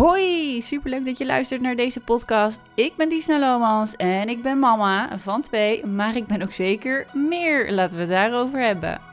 Hoi, superleuk dat je luistert naar deze podcast. Ik ben Disna Lomans en ik ben mama van twee, maar ik ben ook zeker meer. Laten we het daarover hebben.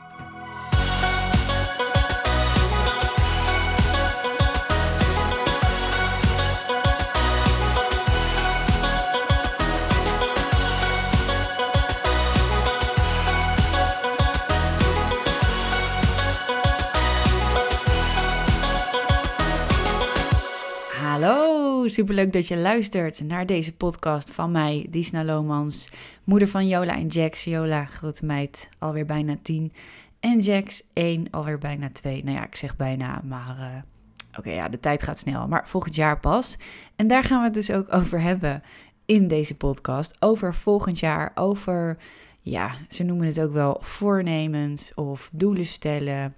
Superleuk dat je luistert naar deze podcast van mij, Disna Lomans, moeder van Jola en Jax. Jola, grote meid, alweer bijna tien. En Jax, één, alweer bijna twee. Nou ja, ik zeg bijna, maar uh, oké, ja, de tijd gaat snel. Maar volgend jaar pas. En daar gaan we het dus ook over hebben in deze podcast. Over volgend jaar, over, ja, ze noemen het ook wel voornemens of doelen stellen.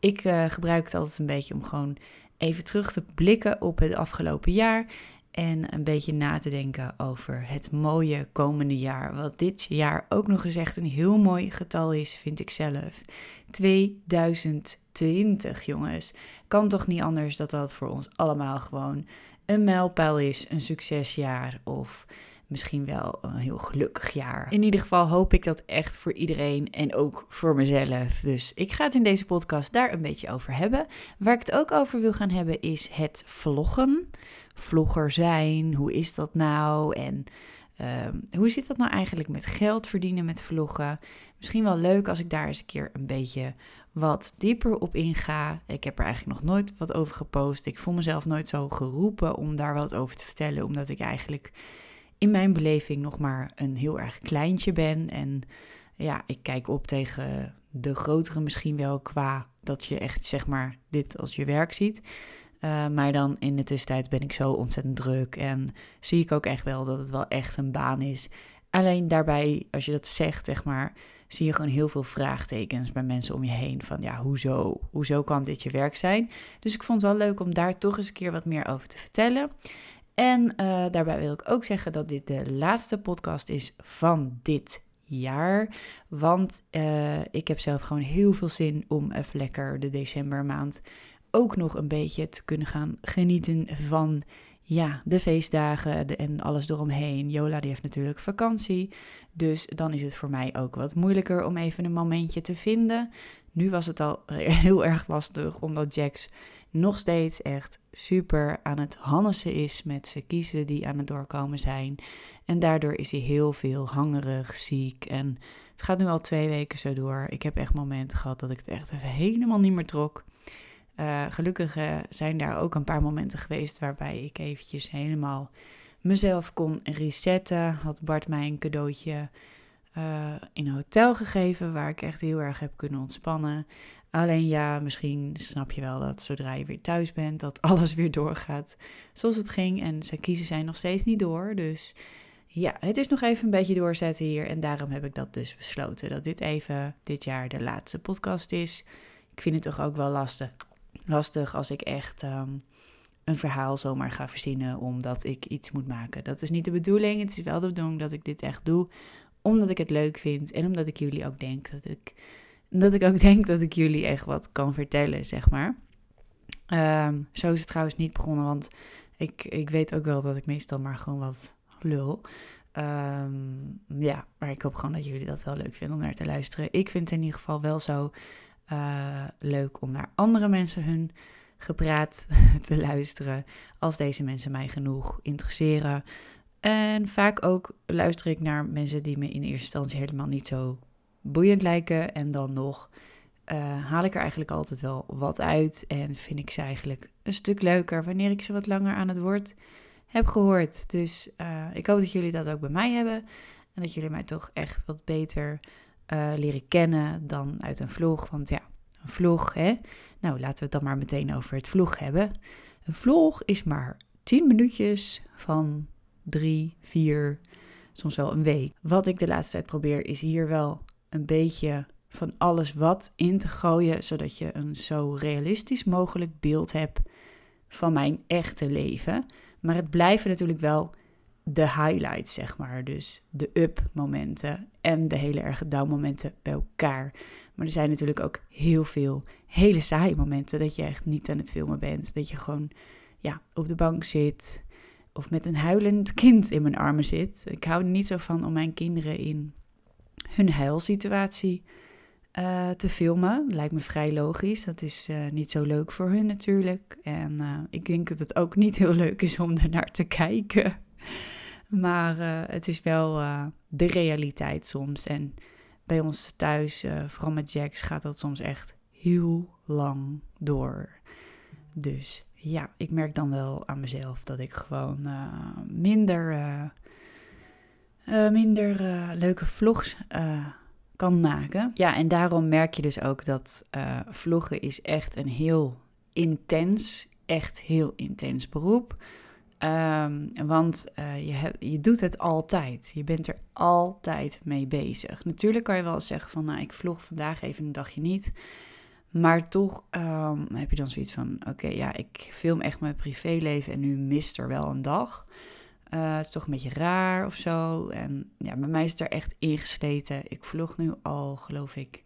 Ik uh, gebruik het altijd een beetje om gewoon even terug te blikken op het afgelopen jaar en een beetje na te denken over het mooie komende jaar. Wat dit jaar ook nog eens echt een heel mooi getal is, vind ik zelf. 2020, jongens. Kan toch niet anders dat dat voor ons allemaal gewoon een mijlpaal is, een succesjaar of misschien wel een heel gelukkig jaar. In ieder geval hoop ik dat echt voor iedereen en ook voor mezelf. Dus ik ga het in deze podcast daar een beetje over hebben. Waar ik het ook over wil gaan hebben is het vloggen. Vlogger zijn, hoe is dat nou? En um, hoe zit dat nou eigenlijk met geld verdienen met vloggen? Misschien wel leuk als ik daar eens een keer een beetje wat dieper op inga. Ik heb er eigenlijk nog nooit wat over gepost. Ik voel mezelf nooit zo geroepen om daar wat over te vertellen, omdat ik eigenlijk in mijn beleving nog maar een heel erg kleintje ben. En ja, ik kijk op tegen de grotere misschien wel qua dat je echt zeg maar dit als je werk ziet. Uh, maar dan in de tussentijd ben ik zo ontzettend druk en zie ik ook echt wel dat het wel echt een baan is. Alleen daarbij, als je dat zegt, zeg maar, zie je gewoon heel veel vraagtekens bij mensen om je heen. Van ja, hoezo? Hoezo kan dit je werk zijn? Dus ik vond het wel leuk om daar toch eens een keer wat meer over te vertellen. En uh, daarbij wil ik ook zeggen dat dit de laatste podcast is van dit jaar. Want uh, ik heb zelf gewoon heel veel zin om even lekker de decembermaand ook nog een beetje te kunnen gaan genieten van ja, de feestdagen en alles eromheen. Jola die heeft natuurlijk vakantie, dus dan is het voor mij ook wat moeilijker om even een momentje te vinden. Nu was het al heel erg lastig, omdat Jax nog steeds echt super aan het hannesen is met zijn kiezen die aan het doorkomen zijn. En daardoor is hij heel veel hangerig, ziek en het gaat nu al twee weken zo door. Ik heb echt momenten gehad dat ik het echt helemaal niet meer trok. Uh, gelukkig uh, zijn daar ook een paar momenten geweest waarbij ik eventjes helemaal mezelf kon resetten. Had Bart mij een cadeautje uh, in een hotel gegeven waar ik echt heel erg heb kunnen ontspannen. Alleen ja, misschien snap je wel dat zodra je weer thuis bent, dat alles weer doorgaat zoals het ging. En zijn kiezen zijn nog steeds niet door. Dus ja, het is nog even een beetje doorzetten hier. En daarom heb ik dat dus besloten. Dat dit even dit jaar de laatste podcast is. Ik vind het toch ook wel lastig. Lastig als ik echt um, een verhaal zomaar ga verzinnen omdat ik iets moet maken. Dat is niet de bedoeling. Het is wel de bedoeling dat ik dit echt doe. Omdat ik het leuk vind. En omdat ik jullie ook denk dat ik dat ik ook denk dat ik jullie echt wat kan vertellen, zeg maar. Um, zo is het trouwens niet begonnen, want ik, ik weet ook wel dat ik meestal maar gewoon wat lul. Um, ja, maar ik hoop gewoon dat jullie dat wel leuk vinden om naar te luisteren. Ik vind het in ieder geval wel zo uh, leuk om naar andere mensen hun gepraat te luisteren. Als deze mensen mij genoeg interesseren. En vaak ook luister ik naar mensen die me in eerste instantie helemaal niet zo boeiend lijken. En dan nog uh, haal ik er eigenlijk altijd wel wat uit. En vind ik ze eigenlijk een stuk leuker wanneer ik ze wat langer aan het woord heb gehoord. Dus uh, ik hoop dat jullie dat ook bij mij hebben. En dat jullie mij toch echt wat beter uh, leren kennen dan uit een vlog. Want ja, een vlog, hè. Nou, laten we het dan maar meteen over het vlog hebben. Een vlog is maar 10 minuutjes van 3, 4, soms wel een week. Wat ik de laatste tijd probeer is hier wel een beetje van alles wat in te gooien, zodat je een zo realistisch mogelijk beeld hebt van mijn echte leven. Maar het blijven natuurlijk wel de highlights, zeg maar. Dus de up-momenten en de hele erge down-momenten bij elkaar. Maar er zijn natuurlijk ook heel veel hele saaie momenten dat je echt niet aan het filmen bent. Dat je gewoon ja, op de bank zit of met een huilend kind in mijn armen zit. Ik hou er niet zo van om mijn kinderen in hun huilsituatie uh, te filmen. Lijkt me vrij logisch. Dat is uh, niet zo leuk voor hun natuurlijk. En uh, ik denk dat het ook niet heel leuk is om er naar te kijken. Maar het is wel de realiteit soms. En bij ons thuis, vooral met Jax, gaat dat soms echt heel lang door. Dus ja, ik merk dan wel aan mezelf dat ik gewoon minder, minder leuke vlogs kan maken. Ja, en daarom merk je dus ook dat vloggen is echt een heel intens, echt heel intens beroep. Um, want je, je doet het altijd. Je bent er altijd mee bezig. Natuurlijk kan je wel zeggen van, nou, ik vlog vandaag even een dagje niet. Maar toch um, heb je dan zoiets van, oké, ja, ik film echt mijn privéleven en nu mist er wel een dag. Uh, het is toch een beetje raar of zo. En ja, bij mij is het er echt ingesleten. Ik vlog nu al, geloof ik,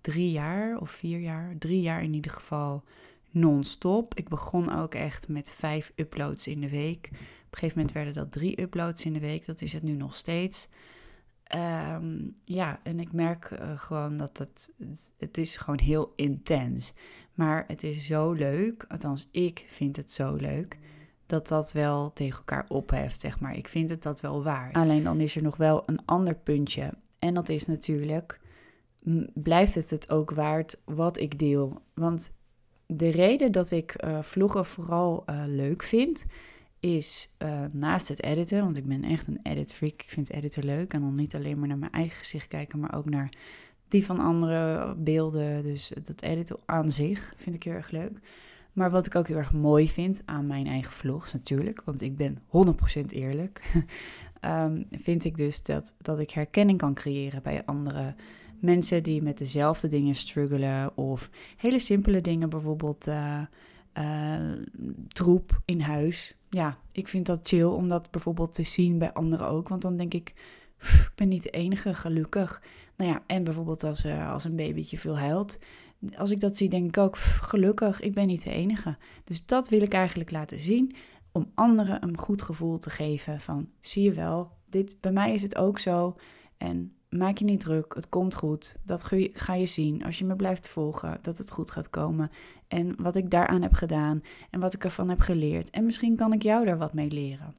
drie jaar of vier jaar. Drie jaar in ieder geval non-stop. Ik begon ook echt met vijf uploads in de week. Op een gegeven moment werden dat drie uploads in de week. Dat is het nu nog steeds. Um, ja, en ik merk uh, gewoon dat het, het is gewoon heel intens. Maar het is zo leuk. Althans, ik vind het zo leuk dat dat wel tegen elkaar opheft, zeg maar. Ik vind het dat wel waard. Alleen dan is er nog wel een ander puntje. En dat is natuurlijk, blijft het het ook waard wat ik deel? Want de reden dat ik uh, vloggen vooral uh, leuk vind, is uh, naast het editen, want ik ben echt een edit freak. Ik vind editen leuk en dan niet alleen maar naar mijn eigen gezicht kijken, maar ook naar die van andere beelden. Dus dat editen aan zich vind ik heel erg leuk. Maar wat ik ook heel erg mooi vind aan mijn eigen vlogs natuurlijk, want ik ben 100% eerlijk, um, vind ik dus dat, dat ik herkenning kan creëren bij andere mensen die met dezelfde dingen struggelen of hele simpele dingen, bijvoorbeeld uh, uh, troep in huis. Ja, ik vind dat chill om dat bijvoorbeeld te zien bij anderen ook, want dan denk ik, ik ben niet de enige, gelukkig. Nou ja, en bijvoorbeeld als, uh, als een babytje veel huilt, als ik dat zie, denk ik ook, gelukkig, ik ben niet de enige. Dus dat wil ik eigenlijk laten zien, om anderen een goed gevoel te geven van, zie je wel, dit, bij mij is het ook zo. En maak je niet druk, het komt goed. Dat ga je zien als je me blijft volgen, dat het goed gaat komen. En wat ik daaraan heb gedaan en wat ik ervan heb geleerd. En misschien kan ik jou daar wat mee leren.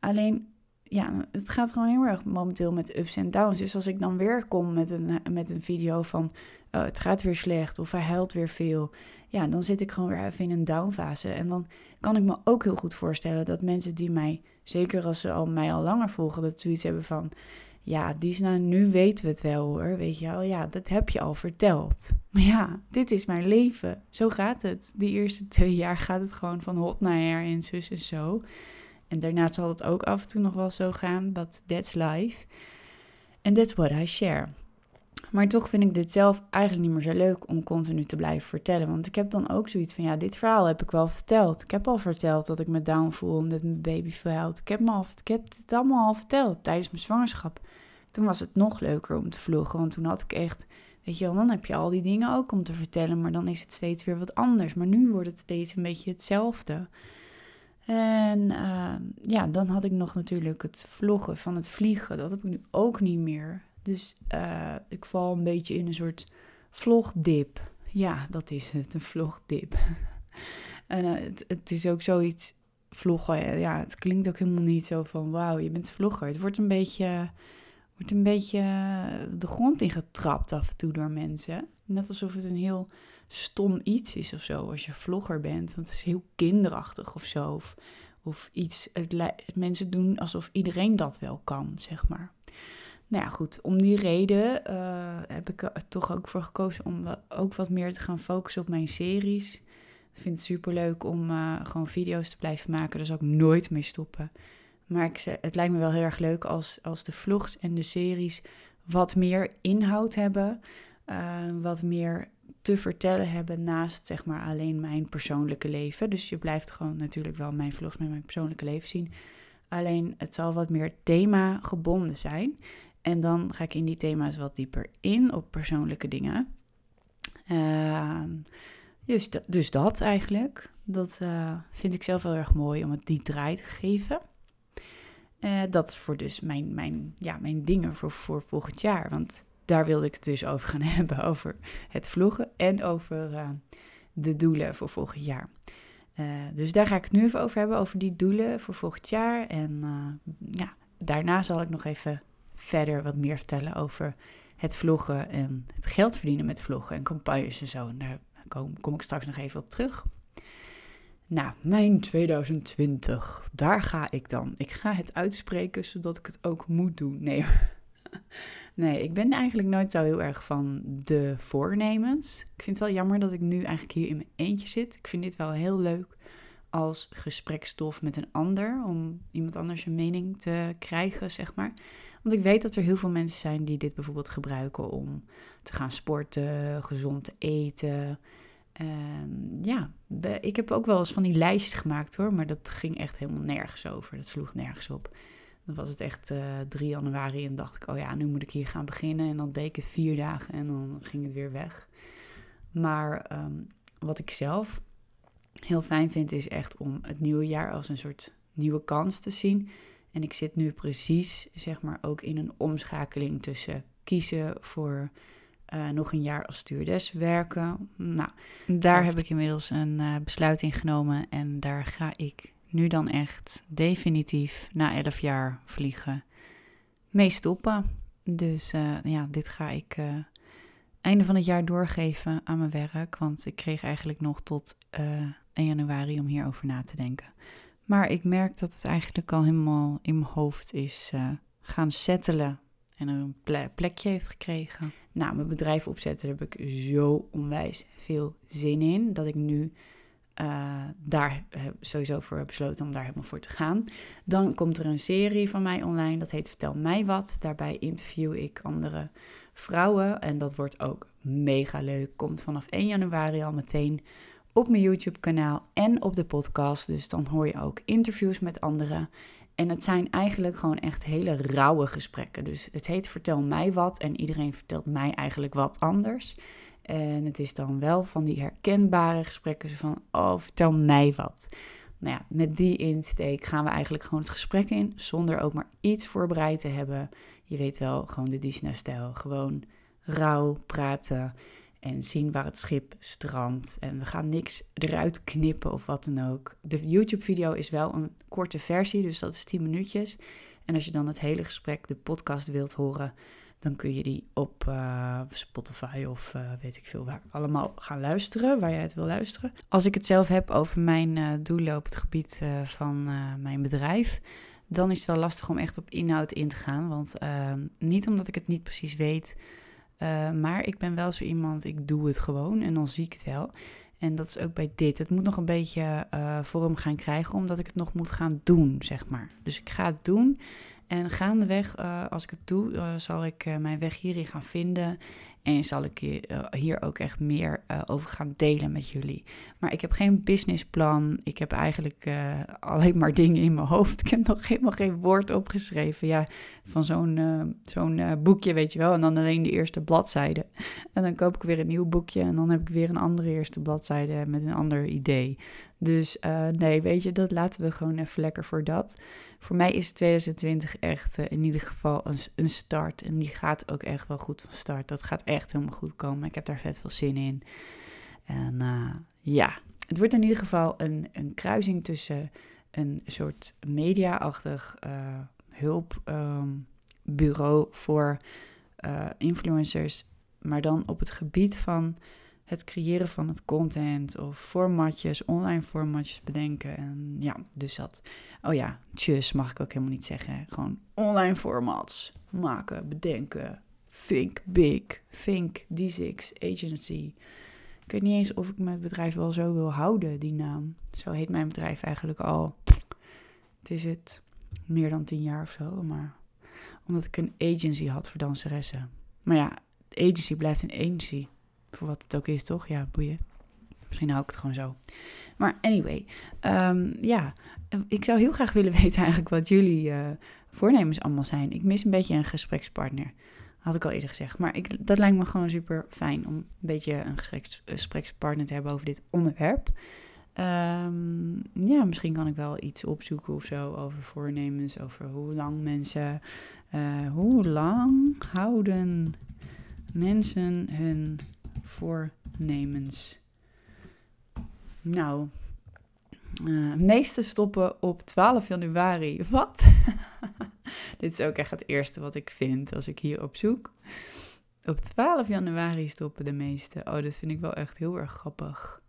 Alleen ja, het gaat gewoon heel erg momenteel met ups en downs. Dus als ik dan weer kom met een, met een video van oh, het gaat weer slecht of hij huilt weer veel. Ja, dan zit ik gewoon weer even in een downfase. En dan kan ik me ook heel goed voorstellen dat mensen die mij, zeker als ze al, mij al langer volgen, dat zoiets hebben van... Ja, die is nou, nu weten we het wel hoor, weet je wel. Ja, dat heb je al verteld. Maar ja, dit is mijn leven. Zo gaat het. Die eerste twee jaar gaat het gewoon van hot naar her en zus en zo. En daarna zal het ook af en toe nog wel zo gaan, but that's life. And that's what I share. Maar toch vind ik dit zelf eigenlijk niet meer zo leuk om continu te blijven vertellen. Want ik heb dan ook zoiets van, ja, dit verhaal heb ik wel verteld. Ik heb al verteld dat ik me down voel omdat mijn baby verhuilt. Ik heb, me ik heb het allemaal al verteld tijdens mijn zwangerschap. Toen was het nog leuker om te vloggen, want toen had ik echt... Weet je wel, dan heb je al die dingen ook om te vertellen, maar dan is het steeds weer wat anders. Maar nu wordt het steeds een beetje hetzelfde. En ehm, ja, dan had ik nog natuurlijk het vloggen van het vliegen. Dat heb ik nu ook niet meer. Dus uh, ik val een beetje in een soort vlogdip. Ja, dat is het, een vlogdip. en uh, het, het, is ook zoiets, vloggen, ja, het klinkt ook helemaal niet zo van wauw, je bent vlogger. Het wordt een beetje, wordt een beetje de grond ingetrapt af en toe door mensen. Net alsof het een heel stom iets is of zo als je vlogger bent. Want het is heel kinderachtig of zo. Of, of iets, het, mensen doen alsof iedereen dat wel kan, zeg maar. Nou ja, goed, om die reden uh, heb ik er toch ook voor gekozen om ook wat meer te gaan focussen op mijn series. Ik vind het super leuk om uh, gewoon video's te blijven maken, daar zal ik nooit mee stoppen. Maar ik, het lijkt me wel heel erg leuk als, als de vlogs en de series wat meer inhoud hebben. Uh, wat meer te vertellen hebben naast zeg maar alleen mijn persoonlijke leven. Dus je blijft gewoon natuurlijk wel mijn vlogs met mijn persoonlijke leven zien. Alleen het zal wat meer thema gebonden zijn. En dan ga ik in die thema's wat dieper in op persoonlijke dingen. Uh, dus, dus dat eigenlijk. Dat eh, vind ik zelf heel erg mooi om het die draai te geven. Uh, dat voor dus mijn, mijn, ja, mijn dingen voor, voor volgend jaar. Want daar wilde ik het dus over gaan hebben. Over het vloggen en over uh, de doelen voor volgend jaar. dus daar ga ik het nu even over hebben. Over die doelen voor volgend jaar. En ja, daarna zal ik nog even verder wat meer vertellen over het vloggen en het geld verdienen met vloggen en campagnes en zo. En daar kom, kom ik straks nog even op terug. Nou, mijn 2020, daar ga ik dan. Ik ga het uitspreken zodat ik het ook moet doen. Nee, nee, ik ben eigenlijk nooit zo heel erg van de voornemens. Ik vind het wel jammer dat ik nu eigenlijk hier in mijn eentje zit. Ik vind dit wel heel leuk als gesprekstof met een ander, om iemand anders een mening te krijgen, zeg maar. Want ik weet dat er heel veel mensen zijn die dit bijvoorbeeld gebruiken om te gaan sporten, gezond te eten. Um, ja, ik heb ook wel eens van die lijstjes gemaakt hoor, maar dat ging echt helemaal nergens over. Dat sloeg nergens op. Dan was het echt uh, eh, 3 januari en dacht ik, oh ja, nu moet ik hier gaan beginnen. En dan deed ik het vier dagen en dan ging het weer weg. Maar um, wat ik zelf heel fijn vind, is echt om het nieuwe jaar als een soort nieuwe kans te zien. En ik zit nu precies, zeg maar, ook in een omschakeling tussen kiezen voor uh, nog een jaar als stewardess werken. Nou, daar heb ik inmiddels een uh, besluit in genomen en daar ga ik nu dan echt definitief na 11 jaar vliegen mee stoppen. Dus uh, ja, dit ga ik einde van het jaar doorgeven aan mijn werk, want ik kreeg eigenlijk nog tot 1 januari om hierover na te denken. Maar ik merk dat het eigenlijk al helemaal in mijn hoofd is gaan settelen en een plekje heeft gekregen. Nou, mijn bedrijf opzetten, daar heb ik zo onwijs veel zin in. Dat ik nu uh, daar sowieso voor heb besloten om daar helemaal voor te gaan. Dan komt er een serie van mij online, dat heet Vertel mij wat. Daarbij interview ik andere vrouwen en dat wordt ook mega leuk. Komt vanaf 1 januari al meteen op mijn YouTube-kanaal en op de podcast. Dus dan hoor je ook interviews met anderen. En het zijn eigenlijk gewoon echt hele rauwe gesprekken. Dus het heet Vertel mij wat en iedereen vertelt mij eigenlijk wat anders. En het is dan wel van die herkenbare gesprekken van, oh, vertel mij wat. Nou ja, met die insteek gaan we eigenlijk gewoon het gesprek in, zonder ook maar iets voorbereid te hebben. Je weet wel, gewoon de Disney-stijl. Gewoon rauw praten en zien waar het schip strandt. En we gaan niks eruit knippen of wat dan ook. De YouTube-video is wel een korte versie, dus dat is 10 minuutjes. En als je dan het hele gesprek, de podcast wilt horen, dan kun je die op uh, Spotify of uh, weet ik veel waar allemaal gaan luisteren, waar jij het wil luisteren. Als ik het zelf heb over mijn uh, doelen op het gebied van mijn bedrijf, dan is het wel lastig om echt op inhoud in te gaan. Want niet omdat ik het niet precies weet maar ik ben wel zo iemand, ik doe het gewoon en dan zie ik het wel. En dat is ook bij dit. Het moet nog een beetje vorm gaan krijgen, omdat ik het nog moet gaan doen, zeg maar. Dus ik ga het doen. En gaandeweg, uh, als ik het doe, uh, zal ik mijn weg hierin gaan vinden. En zal ik hier ook echt meer over gaan delen met jullie. Maar ik heb geen businessplan. Ik heb eigenlijk alleen maar dingen in mijn hoofd. Ik heb nog helemaal geen woord opgeschreven. Ja, van zo'n zo'n boekje, weet je wel. En dan alleen de eerste bladzijde. En dan koop ik weer een nieuw boekje. En dan heb ik weer een andere eerste bladzijde met een ander idee. Dus nee, weet je, dat laten we gewoon even lekker voor dat. Voor mij is 2020 echt in ieder geval een, een start. En die gaat ook echt wel goed van start. Dat gaat echt helemaal goed komen. Ik heb daar vet veel zin in. En uh, ja, het wordt in ieder geval een, een kruising tussen een soort media-achtig uh, hulpbureau um, voor uh, influencers, maar dan op het gebied van het creëren van het content of formatjes, online formatjes bedenken. En ja, dus dat. Oh ja, tjus mag ik ook helemaal niet zeggen. Gewoon online formats maken, bedenken, Think Big, Think D6 Agency. Ik weet niet eens of ik mijn bedrijf wel zo wil houden, die naam. Zo heet mijn bedrijf eigenlijk al. Het is het meer dan tien jaar of zo, maar omdat ik een agency had voor danseressen. Maar ja, agency blijft een agency. Voor wat het ook is, toch? Ja, boeien. Misschien hou ik het gewoon zo. Maar anyway, um, ja, ik zou heel graag willen weten eigenlijk wat jullie uh, voornemens allemaal zijn. Ik mis een beetje een gesprekspartner. Had ik al eerder gezegd. Maar ik, dat lijkt me gewoon super fijn om een beetje een gesprekspartner te hebben over dit onderwerp. Ehm, ja, misschien kan ik wel iets opzoeken of zo over voornemens, over hoe lang mensen, uh, hoe lang houden mensen hun voornemens? Nou, uh, meeste stoppen op 12 januari. Wat? Dit is ook echt het eerste wat ik vind als ik hier op zoek. Op 12 januari stoppen de meeste. Oh, dat vind ik wel echt heel erg grappig.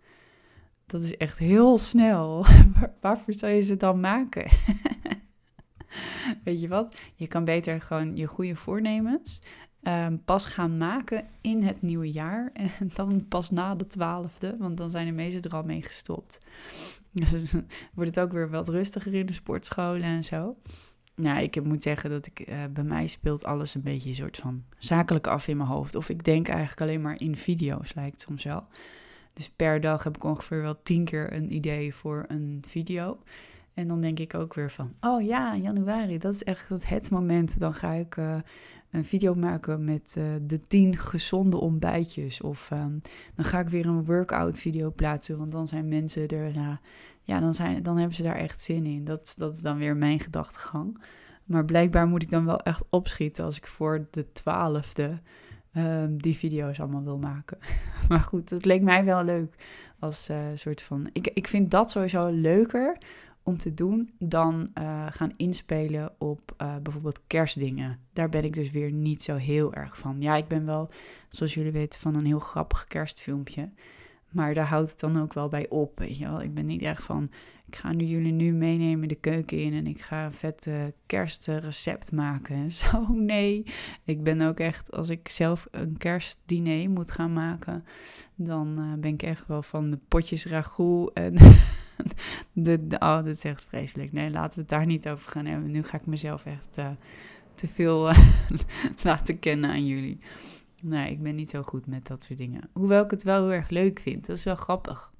Dat is echt heel snel. waarvoor zou je ze dan maken? Weet je wat? Je kan beter gewoon je goede voornemens um, pas gaan maken in het nieuwe jaar. En dan pas na de twaalfde, want dan zijn de meesten er al mee gestopt. Dus wordt het ook weer wat rustiger in de sportscholen en zo. Nou, ik moet zeggen dat ik, uh, bij mij speelt alles een beetje een soort van zakelijk af in mijn hoofd. Of ik denk eigenlijk alleen maar in video's, lijkt het soms wel. Dus per dag heb ik ongeveer wel tien keer een idee voor een video. En dan denk ik ook weer van, oh ja, januari, dat is echt het moment. Dan ga ik uh, een video maken met uh, de tien gezonde ontbijtjes. Of um, dan ga ik weer een workout video plaatsen, want dan zijn mensen er, uh, ja, dan, zijn, dan hebben ze daar echt zin in. Dat, dat is dan weer mijn gedachtegang. Maar blijkbaar moet ik dan wel echt opschieten als ik voor de twaalfde um, die video's allemaal wil maken. maar goed, het leek mij wel leuk als uh, soort van. Ik, ik vind dat sowieso leuker om te doen dan uh, gaan inspelen op uh, bijvoorbeeld kerstdingen. Daar ben ik dus weer niet zo heel erg van. Ja, ik ben wel, zoals jullie weten, van een heel grappig kerstfilmpje. Maar daar houdt het dan ook wel bij op. Weet je wel? Ik ben niet echt van. Ik ga nu jullie nu meenemen de keuken in en ik ga een vet kerstrecept maken. Zo, nee. Ik ben ook echt, als ik zelf een kerstdiner moet gaan maken, dan uh, ben ik echt wel van de potjes ragout en de, de, oh, dat is echt vreselijk. Nee, laten we het daar niet over gaan hebben. Nu ga ik mezelf echt uh, te veel uh, laten kennen aan jullie. Nee, ik ben niet zo goed met dat soort dingen. Hoewel ik het wel heel erg leuk vind. Dat is wel grappig.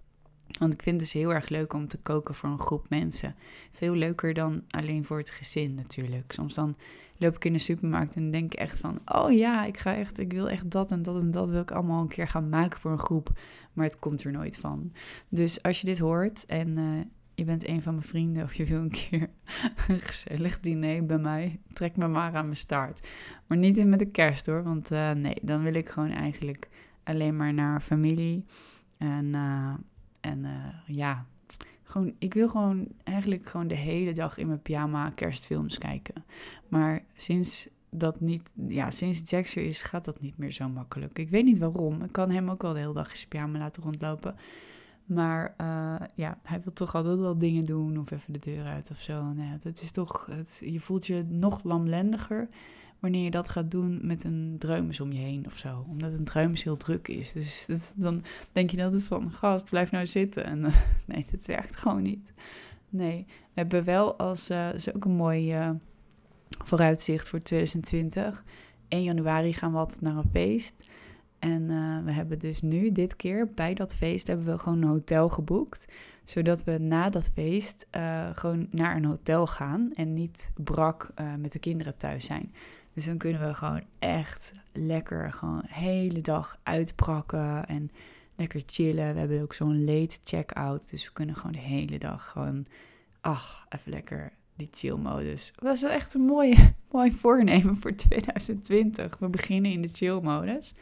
Want ik vind het dus heel erg leuk om te koken voor een groep mensen. Veel leuker dan alleen voor het gezin natuurlijk. Soms dan loop ik in de supermarkt en denk echt van... oh ja, ik, ga echt, ik wil echt dat en dat en dat wil ik allemaal een keer gaan maken voor een groep. Maar het komt er nooit van. Dus als je dit hoort en uh, je bent een van mijn vrienden... of je wil een keer een gezellig diner bij mij... trek me maar aan mijn staart. Maar niet in met de kerst hoor, want uh, nee, dan wil ik gewoon eigenlijk alleen maar naar familie... En, uh, en ja, gewoon, ik wil gewoon eigenlijk gewoon de hele dag in mijn pyjama kerstfilms kijken. Maar sinds dat niet, ja, sinds er is, gaat dat niet meer zo makkelijk. Ik weet niet waarom. Ik kan hem ook wel de hele dag in zijn pyjama laten rondlopen. Maar uh, ja, hij wil toch altijd wel dingen doen of even de deur uit of zo. Nou dat is toch, het, je voelt je nog lamlendiger wanneer je dat gaat doen met een dreumes om je heen of zo. Omdat een dreumes heel druk is. Dus dan denk je dat het van, gast, blijf nou zitten. En uh, nee, dat werkt gewoon niet. Nee, we hebben wel als, uh, is ook een mooi uh, vooruitzicht voor 2020. 1 januari gaan we altijd naar een feest. En we hebben dus nu, dit keer, bij dat feest hebben we gewoon een hotel geboekt. Zodat we na dat feest gewoon naar een hotel gaan en niet brak met de kinderen thuis zijn. Dus dan kunnen we gewoon echt lekker gewoon hele dag uitprakken en lekker chillen. We hebben ook zo'n late check-out, dus we kunnen gewoon de hele dag gewoon, ach, even lekker die chill-modus. Dat is wel echt een mooie, mooi voornemen voor 2020. We beginnen in de chill-modus.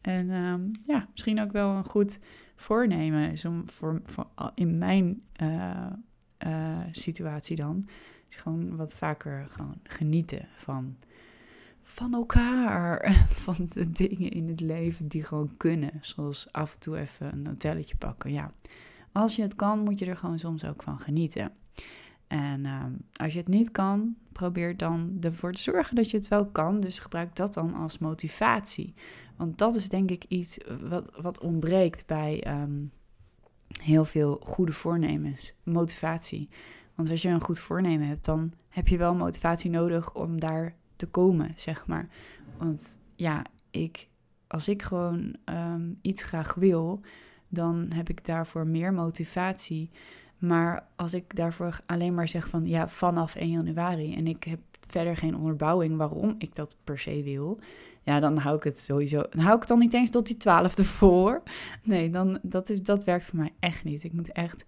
En um, ja, misschien ook wel een goed voornemen is om voor, voor in mijn uh, uh, situatie dan, gewoon wat vaker gewoon genieten van van elkaar. Van de dingen in het leven die gewoon kunnen. Zoals af en toe even een hotelletje pakken. Ja, als je het kan, moet je er gewoon soms ook van genieten. En um, als je het niet kan, probeer dan ervoor te zorgen dat je het wel kan. Dus gebruik dat dan als motivatie. Want dat is denk ik iets wat, wat ontbreekt bij um, heel veel goede voornemens. Motivatie. Want als je een goed voornemen hebt, dan heb je wel motivatie nodig om daar te komen, zeg maar. Want ja, ik, als ik gewoon um, iets graag wil, dan heb ik daarvoor meer motivatie. Maar als ik daarvoor alleen maar zeg van ja, vanaf 1 januari en ik heb verder geen onderbouwing waarom ik dat per se wil, ja, dan hou ik het sowieso. Dan hou ik het dan niet eens tot die twaalfde voor. Nee, dan, dat, is, dat werkt voor mij echt niet. Ik moet echt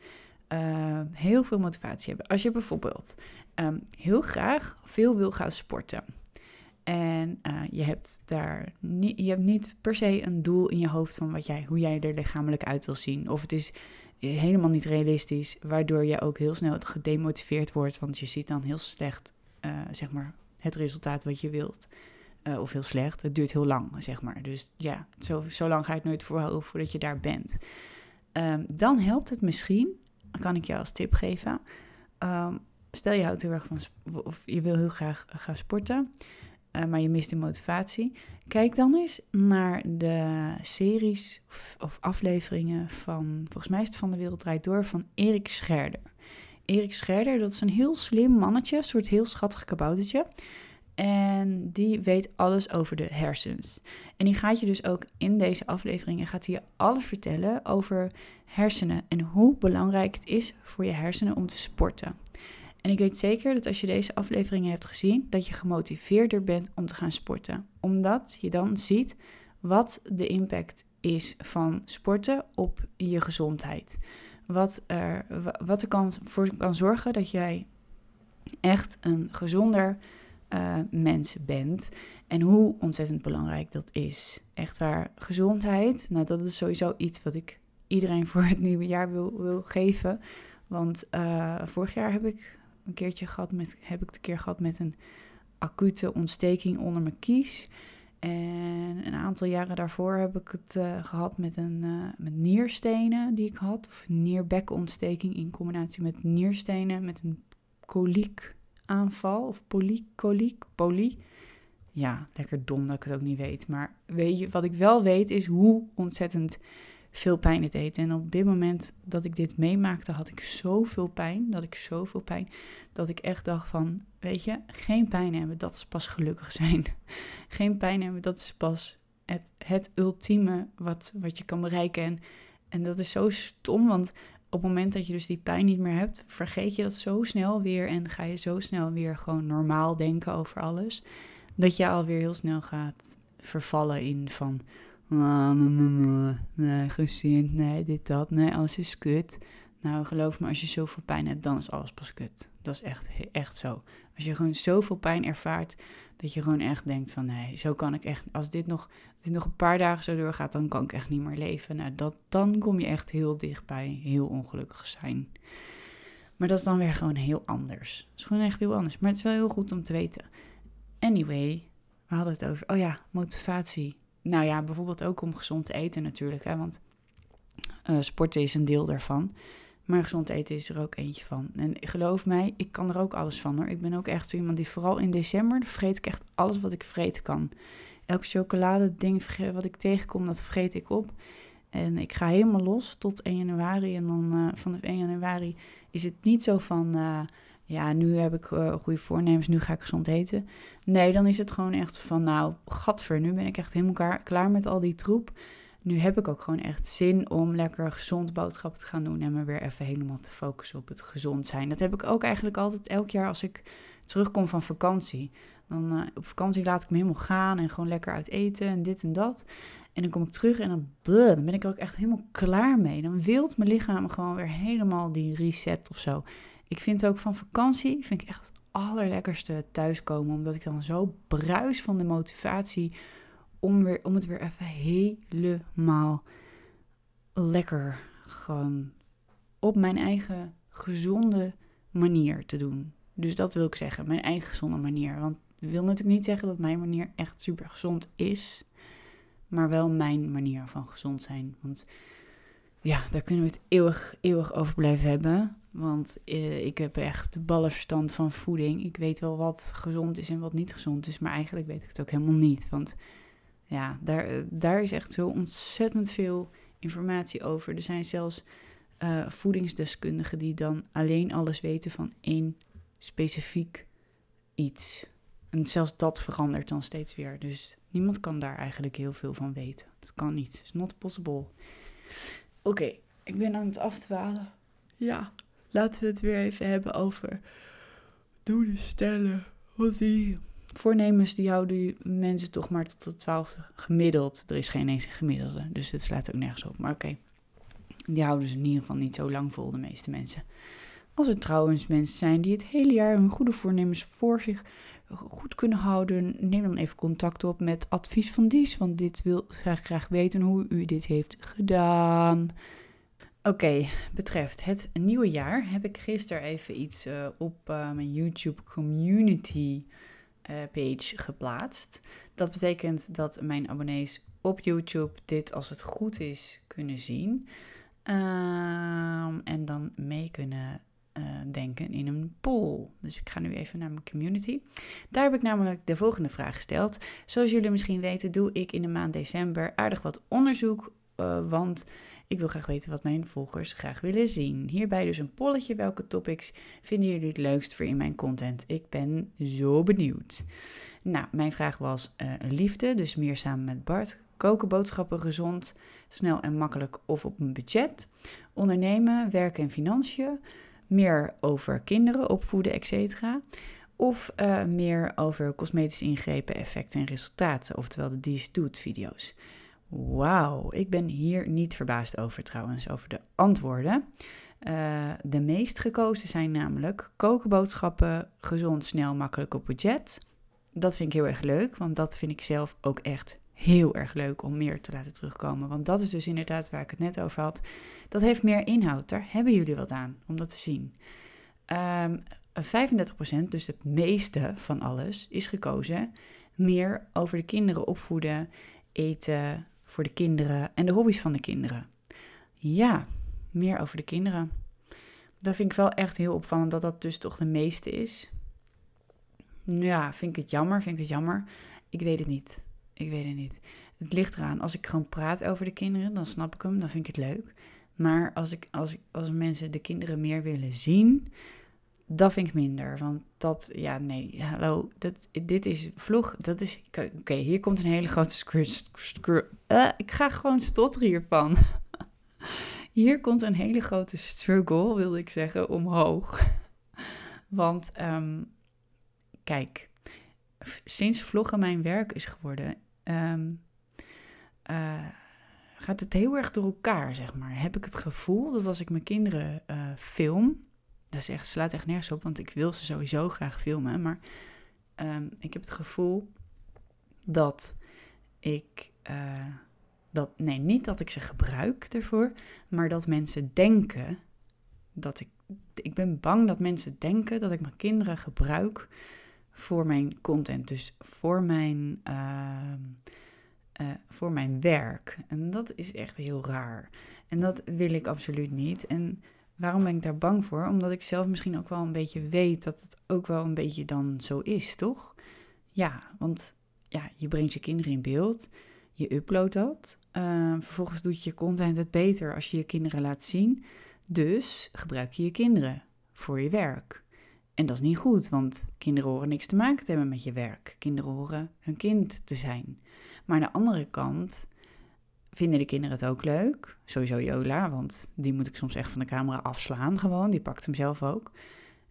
uh, heel veel motivatie hebben. Als je bijvoorbeeld um, heel graag veel wil gaan sporten. En uh, je hebt daar niet, je hebt niet per se een doel in je hoofd van wat jij, hoe jij er lichamelijk uit wil zien. Of het is helemaal niet realistisch, waardoor je ook heel snel gedemotiveerd wordt, want je ziet dan heel slecht, uh, zeg maar, het resultaat wat je wilt. Of heel slecht. Het duurt heel lang, zeg maar. Dus ja, zo, zo lang ga je het nooit voorhouden voordat je daar bent. Um, dan helpt het misschien, kan ik je als tip geven. Um, stel je houdt heel erg van, of je wil heel graag gaan sporten. Uh, maar je mist de motivatie. Kijk dan eens naar de series of, of, afleveringen van, volgens mij is het van De Wereld Draait Door, van Erik Scherder. Erik Scherder, dat is een heel slim mannetje, een soort heel schattig kaboutertje. En die weet alles over de hersens. En die gaat je dus ook in deze afleveringen gaat hij je alles vertellen over hersenen en hoe belangrijk het is voor je hersenen om te sporten. En ik weet zeker dat als je deze afleveringen hebt gezien, dat je gemotiveerder bent om te gaan sporten. Omdat je dan ziet wat de impact is van sporten op je gezondheid. Wat er, wat er kan, voor kan zorgen dat jij echt een gezonder uh, mens bent. En hoe ontzettend belangrijk dat is. Echt waar, gezondheid, nou dat is sowieso iets wat ik iedereen voor het nieuwe jaar wil, wil geven. Want uh, vorig jaar heb ik een keertje gehad met, heb ik de keer gehad met een acute ontsteking onder mijn kies. En een aantal jaren daarvoor heb ik het uh, gehad met, een, uh, met nierstenen die ik had. Of nierbekontsteking in combinatie met nierstenen. Met een koliekaanval. Of polykoliek, poly. Ja, lekker dom dat ik het ook niet weet. Maar weet je, wat ik wel weet is hoe ontzettend veel pijn het eten. En op dit moment dat ik dit meemaakte, had ik zoveel pijn. Dat ik zoveel pijn. Dat ik echt dacht van, weet je, geen pijn hebben, dat is pas gelukkig zijn. geen pijn hebben, dat is pas het, het ultieme wat, wat je kan bereiken. En, en dat is zo stom, want op het moment dat je dus die pijn niet meer hebt, vergeet je dat zo snel weer. En ga je zo snel weer gewoon normaal denken over alles. Dat je alweer heel snel gaat vervallen in van nee, gezind, nee, dit, dat, nee, alles is kut. Nou, geloof me, als je zoveel pijn hebt, dan is alles pas kut. Dat is echt, echt zo. Als je gewoon zoveel pijn ervaart, dat je gewoon echt denkt van, nee, zo kan ik echt, als dit nog, dit nog een paar dagen zo doorgaat, dan kan ik echt niet meer leven. Nou, dat, dan kom je echt heel dichtbij heel ongelukkig zijn. Maar dat is dan weer gewoon heel anders. Het is gewoon echt heel anders. Maar het is wel heel goed om te weten. Anyway, we hadden het over, oh ja, motivatie nou ja, bijvoorbeeld ook om gezond te eten natuurlijk. Hè, want uh, sporten is een deel daarvan. Maar gezond eten is er ook eentje van. En geloof mij, ik kan er ook alles van. Ik ben ook echt zo iemand die vooral in december vreet ik echt alles wat ik vreten kan. Elk chocolade ding wat ik tegenkom, dat vreet ik op. En ik ga helemaal los tot 1 januari. En dan uh, vanaf 1 januari is het niet zo van... Uh, ja, nu heb ik uh, goede voornemens, nu ga ik gezond eten. Nee, dan is het gewoon echt van, nou, gadver, nu ben ik echt helemaal klaar, met al die troep. Nu heb ik ook gewoon echt zin om lekker gezond boodschappen te gaan doen en me weer even helemaal te focussen op het gezond zijn. Dat heb ik ook eigenlijk altijd elk jaar als ik terugkom van vakantie. Dan uh, op vakantie laat ik me helemaal gaan en gewoon lekker uit eten en dit en dat. En dan kom ik terug en dan, dan ben ik er ook echt helemaal klaar mee. Dan wilt mijn lichaam gewoon weer helemaal die reset of zo. Ik vind ook van vakantie, vind ik echt het allerlekkerste thuiskomen. Omdat ik dan zo bruis van de motivatie om, weer, om het weer even helemaal lekker gewoon op mijn eigen gezonde manier te doen. Dus dat wil ik zeggen, mijn eigen gezonde manier. Want ik wil natuurlijk niet zeggen dat mijn manier echt super gezond is, maar wel mijn manier van gezond zijn. Want ja, daar kunnen we het eeuwig, eeuwig over blijven hebben. Want eh, ik heb echt de ballenverstand van voeding. Ik weet wel wat gezond is en wat niet gezond is, maar eigenlijk weet ik het ook helemaal niet. Want ja, daar, eh, daar is echt zo ontzettend veel informatie over. Er zijn zelfs uh, voedingsdeskundigen die dan alleen alles weten van één specifiek iets. En zelfs dat verandert dan steeds weer. Dus niemand kan daar eigenlijk heel veel van weten. Dat kan niet. It's not possible. Oké, ik ben aan het afdwalen. Ja, laten we het weer even hebben over doelen stellen. Want die voornemens die houden mensen toch maar tot de twaalfde gemiddeld. Er is geen eens een gemiddelde, dus het slaat ook nergens op. Maar oké, die houden ze in ieder geval niet zo lang vol, de meeste mensen. Als er trouwens mensen zijn die het hele jaar hun goede voornemens voor zich goed kunnen houden, neem dan even contact op met Advies van Dies, want dit wil graag, graag weten hoe u dit heeft gedaan. Oké, betreft het nieuwe jaar heb ik gisteren even iets uh, op uh, mijn YouTube community uh, page geplaatst. Dat betekent dat mijn abonnees op YouTube dit, als het goed is, kunnen zien. Um, en dan mee kunnen denken in een poll. Dus ik ga nu even naar mijn community. Daar heb ik namelijk de volgende vraag gesteld. Zoals jullie misschien weten, doe ik in de maand december aardig wat onderzoek. Want ik wil graag weten wat mijn volgers graag willen zien. Hierbij dus een polletje. Welke topics vinden jullie het leukst voor in mijn content? Ik ben zo benieuwd. Nou, mijn vraag was uh, liefde, dus meer samen met Bart. Koken boodschappen gezond, snel en makkelijk of op een budget. Ondernemen, werken en financiën meer over kinderen opvoeden, etc. Of uh, meer over cosmetische ingrepen, effecten en resultaten, oftewel de Dies Doet video's. Wauw, ik ben hier niet verbaasd over trouwens, over de antwoorden. Uh, de meest gekozen zijn namelijk kokenboodschappen, gezond, snel, makkelijk op budget. Dat vind ik heel erg leuk, want dat vind ik zelf ook echt heel erg leuk om meer te laten terugkomen. Want dat is dus inderdaad waar ik het net over had. Dat heeft meer inhoud. Daar hebben jullie wat aan om dat te zien. Um, ehm, 35%, dus het meeste van alles, is gekozen meer over de kinderen opvoeden, eten voor de kinderen en de hobby's van de kinderen. Ja, meer over de kinderen. Dat vind ik wel echt heel opvallend dat dat dus toch de meeste is. Ja, vind ik het jammer, vind ik het jammer. Ik weet het niet. Ik weet het niet. Het ligt eraan. Als ik gewoon praat over de kinderen, dan snap ik hem, dan vind ik het leuk. Maar als, ik, als, als mensen de kinderen meer willen zien, dat vind ik minder. Want dat, ja, nee, hallo, dat, dit is vlog. Dat is, oké, hier komt een hele grote screw. Uh, ik ga gewoon stotteren hiervan. hier komt een hele grote struggle, wilde ik zeggen, omhoog. Want, um, kijk, sinds vloggen mijn werk is geworden, um, uh, gaat het heel erg door elkaar, zeg maar. Heb ik het gevoel dat als ik mijn kinderen uh, film, dat is echt, slaat echt nergens op, want ik wil ze sowieso graag filmen, maar um, ik heb het gevoel dat ik, uh, dat, nee, niet dat ik ze gebruik ervoor, maar dat mensen denken dat ik, ik ben bang dat mensen denken dat ik mijn kinderen gebruik voor mijn content, dus voor mijn, uh, uh, voor mijn werk. En dat is echt heel raar. En dat wil ik absoluut niet. En waarom ben ik daar bang voor? Omdat ik zelf misschien ook wel een beetje weet dat het ook wel een beetje dan zo is, toch? Ja, want ja, je brengt je kinderen in beeld, je uploadt dat. Uh, vervolgens doet je content het beter als je je kinderen laat zien. Dus gebruik je je kinderen voor je werk. En dat is niet goed, want kinderen horen niks te maken te hebben met je werk. Kinderen horen hun kind te zijn. Maar aan de andere kant vinden de kinderen het ook leuk. Sowieso Jola, want die moet ik soms echt van de camera afslaan gewoon. Die pakt hem zelf ook.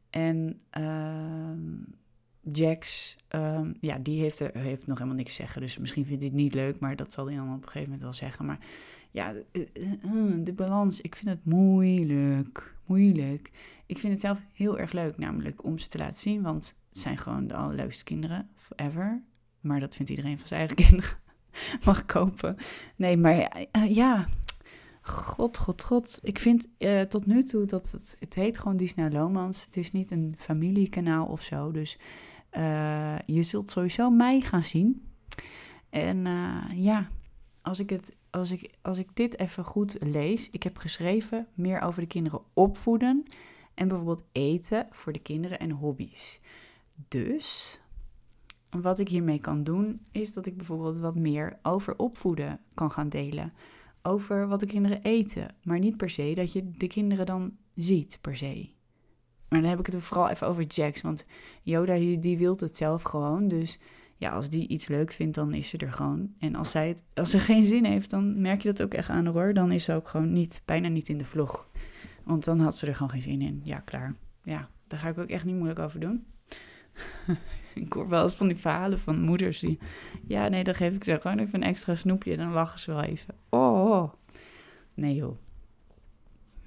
En uh, Jax, uh, ja, die heeft, er, heeft nog helemaal niks zeggen. Dus misschien vindt hij het niet leuk, maar dat zal hij dan op een gegeven moment wel zeggen. Maar ja, de, eh, eh, de balans, ik vind het moeilijk. Moeilijk. Ik vind het zelf heel erg leuk, namelijk om ze te laten zien. Want het zijn gewoon de allerleukste kinderen ever. Maar dat vindt iedereen van zijn eigen kinderen. Mag kopen. Nee, maar uh, ja. God, god, god. Ik vind uh, tot nu toe dat het... Het heet gewoon Disney Lomans. Het is niet een familiekanaal of zo. Dus uh, je zult sowieso mij gaan zien. En ja, als ik, het, als, ik, als ik dit even goed lees. Ik heb geschreven meer over de kinderen opvoeden. En bijvoorbeeld eten voor de kinderen en hobby's. Dus wat ik hiermee kan doen, is dat ik bijvoorbeeld wat meer over opvoeden kan gaan delen. Over wat de kinderen eten. Maar niet per se dat je de kinderen dan ziet, per se. Maar dan heb ik het vooral even over Jax. Want Yoda, die, wil het zelf gewoon. Dus ja, als die iets leuk vindt, dan is ze er gewoon. En als, zij het, als ze geen zin heeft, dan merk je dat ook echt aan hoor. Dan is ze ook gewoon niet, bijna niet in de vlog. Want dan had ze er gewoon geen zin in. Ja, klaar. Ja, daar ga ik ook echt niet moeilijk over doen. ik hoor wel eens van die verhalen van moeders die... Ja, nee, dan geef ik ze gewoon even een extra snoepje dan lachen ze wel even. Oh, nee joh.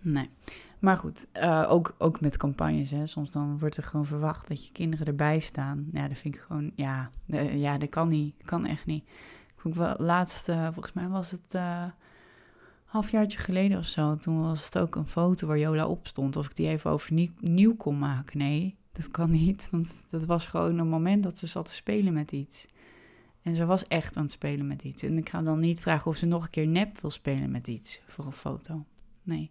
Nee. Maar goed, uh, ook, ook met campagnes. Hè. Soms dan wordt er gewoon verwacht dat je kinderen erbij staan. Ja, dat vind ik gewoon... Ja, ja dat kan niet. Kan echt niet. Ik wel laatst, volgens mij was het... Uh, halfjaartje geleden of zo. Toen was het ook een foto waar Jola op stond. Of ik die even overnieuw nieuw kon maken. Nee, dat kan niet. Want dat was gewoon een moment dat ze zat te spelen met iets. En ze was echt aan het spelen met iets. En ik ga dan niet vragen of ze nog een keer nep wil spelen met iets voor een foto. Nee.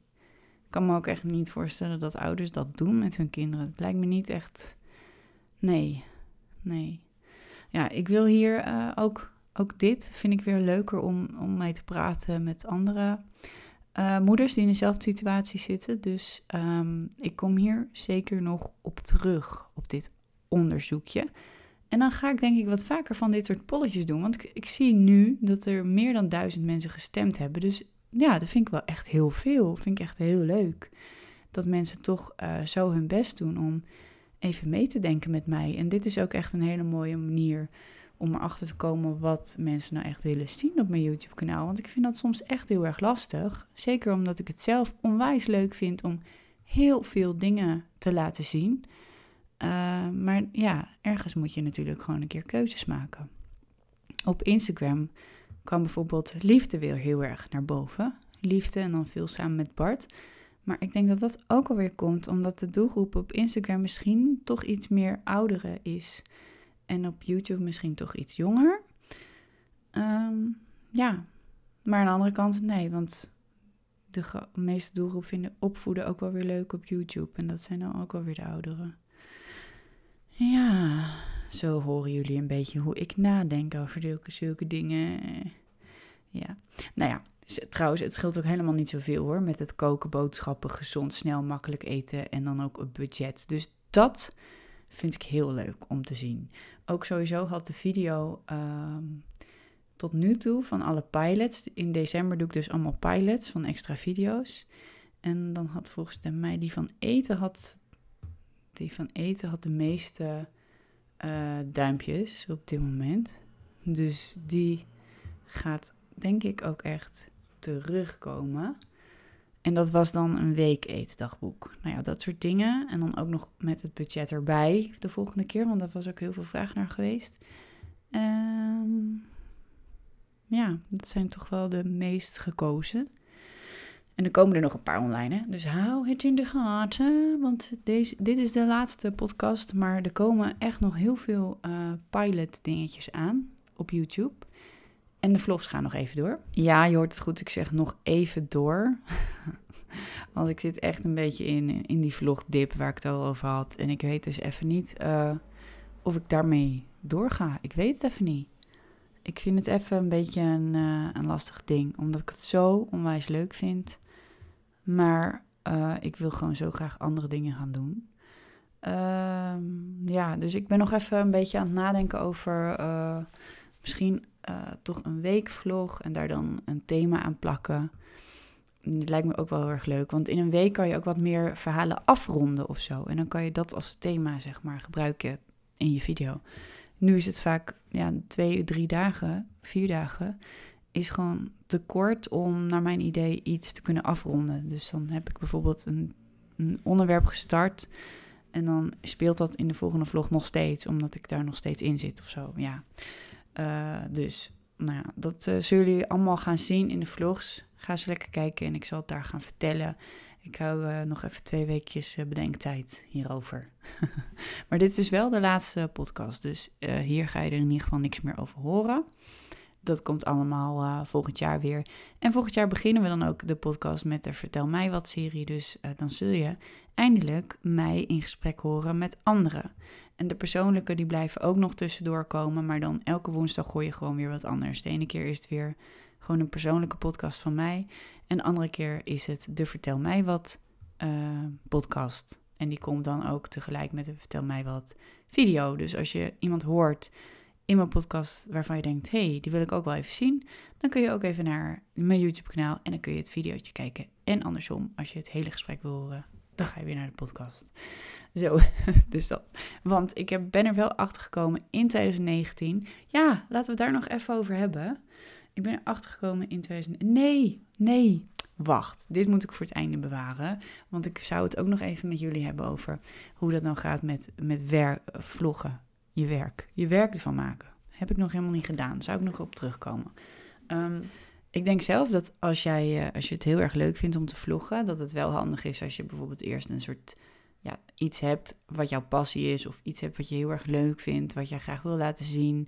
Ik kan me ook echt niet voorstellen dat ouders dat doen met hun kinderen. Het lijkt me niet echt. Nee. Nee. Ja, ik wil hier uh, ook, ook dit vind ik weer leuker om, om mee te praten met andere uh, moeders die in dezelfde situatie zitten. Dus um, ik kom hier zeker nog op terug, op dit onderzoekje. En dan ga ik denk ik wat vaker van dit soort polletjes doen. Want ik, zie nu dat er meer dan duizend mensen gestemd hebben. Dus ja, dat vind ik wel echt heel veel. Vind ik echt heel leuk. Dat mensen toch uh, zo hun best doen om even mee te denken met mij. En dit is ook echt een hele mooie manier om erachter te komen wat mensen nou echt willen zien op mijn YouTube-kanaal. Want ik vind dat soms echt heel erg lastig. Zeker omdat ik het zelf onwijs leuk vind om heel veel dingen te laten zien. Uh, maar ja, ergens moet je natuurlijk gewoon een keer keuzes maken. Op Instagram kwam bijvoorbeeld liefde weer heel erg naar boven. Liefde en dan veel samen met Bart. Maar ik denk dat dat ook alweer komt omdat de doelgroep op Instagram misschien toch iets meer ouderen is. En op YouTube misschien toch iets jonger. Um, ja, maar aan de andere kant nee, want de meeste doelgroep vinden opvoeden ook wel weer leuk op YouTube. En dat zijn dan ook wel weer de ouderen. Ja, zo horen jullie een beetje hoe ik nadenk over zulke, zulke dingen. Ja, nou ja, trouwens, het scheelt ook helemaal niet zoveel hoor. Met het koken, boodschappen, gezond, snel, makkelijk eten en dan ook een budget. Dus dat vind ik heel leuk om te zien. Ook sowieso had de video ehm, tot nu toe van alle pilots. In december doe ik dus allemaal pilots van extra video's. En dan had volgens mij die van eten had, die van eten had de meeste uh, duimpjes op dit moment. Dus die gaat denk ik ook echt terugkomen. En dat was dan een week eetdagboek. Nou ja, dat soort dingen. En dan ook nog met het budget erbij de volgende keer, want daar was ook heel veel vraag naar geweest. Um, ja, dat zijn toch wel de meest gekozen. En er komen er nog een paar online, hè? dus hou het in de gaten. Want deze, dit is de laatste podcast, maar er komen echt nog heel veel uh, pilot dingetjes aan op YouTube. En de vlogs gaan nog even door. Ja, je hoort het goed. Ik zeg nog even door. Want ik zit echt een beetje in, in die vlogdip waar ik het al over had. En ik weet dus even niet uh, of ik daarmee doorga. Ik weet het even niet. Ik vind het even een beetje een, uh, een lastig ding. Omdat ik het zo onwijs leuk vind. Maar uh, ik wil gewoon zo graag andere dingen gaan doen. ja, dus ik ben nog even een beetje aan het nadenken over misschien uh, toch een weekvlog en daar dan een thema aan plakken. Het lijkt me ook wel heel erg leuk, want in een week kan je ook wat meer verhalen afronden of zo. En dan kan je dat als thema, zeg maar, gebruiken in je video. Nu is het vaak ja, twee, drie dagen, vier dagen, is gewoon te kort om naar mijn idee iets te kunnen afronden. Dus dan heb ik bijvoorbeeld een, een onderwerp gestart en dan speelt dat in de volgende vlog nog steeds, omdat ik daar nog steeds in zit of zo. Ja. Uh, dus nou dat uh, zullen jullie allemaal gaan zien in de vlogs. Ga eens lekker kijken en ik zal het daar gaan vertellen. Ik hou uh, nog even twee weekjes bedenktijd hierover. maar dit is dus wel de laatste podcast, dus hier ga je er in ieder geval niks meer over horen. Dat komt allemaal volgend jaar weer. En volgend jaar beginnen we dan ook de podcast met de Vertel mij wat serie. Dus dan zul je eindelijk mij in gesprek horen met anderen. En de persoonlijke die blijven ook nog tussendoor komen. Maar dan elke woensdag gooi je gewoon weer wat anders. De ene keer is het weer gewoon een persoonlijke podcast van mij. En de andere keer is het de Vertel mij wat uh, podcast. En die komt dan ook tegelijk met de Vertel mij wat video. Dus als je iemand hoort in mijn podcast waarvan je denkt: hey, die wil ik ook wel even zien, dan kun je ook even naar mijn YouTube-kanaal en dan kun je het videootje kijken. En andersom, als je het hele gesprek wil horen, dan ga je weer naar de podcast. Zo, dus dat. Want ik heb, ben er wel achter gekomen in 2019. Ja, laten we daar nog even over hebben. Ik ben erachter gekomen in 2000. Nee, nee. Wacht, dit moet ik voor het einde bewaren. Want ik zou het ook nog even met jullie hebben over hoe dat nou gaat met, met werk, vloggen. Je werk. Je werk ervan maken. Heb ik nog helemaal niet gedaan. Zou ik nog op terugkomen. Ehm, ik denk zelf dat als, jij, uh, als je het heel erg leuk vindt om te vloggen, dat het wel handig is als je bijvoorbeeld eerst een soort ja, iets hebt wat jouw passie is, of iets hebt wat je heel erg leuk vindt, wat jij graag wil laten zien.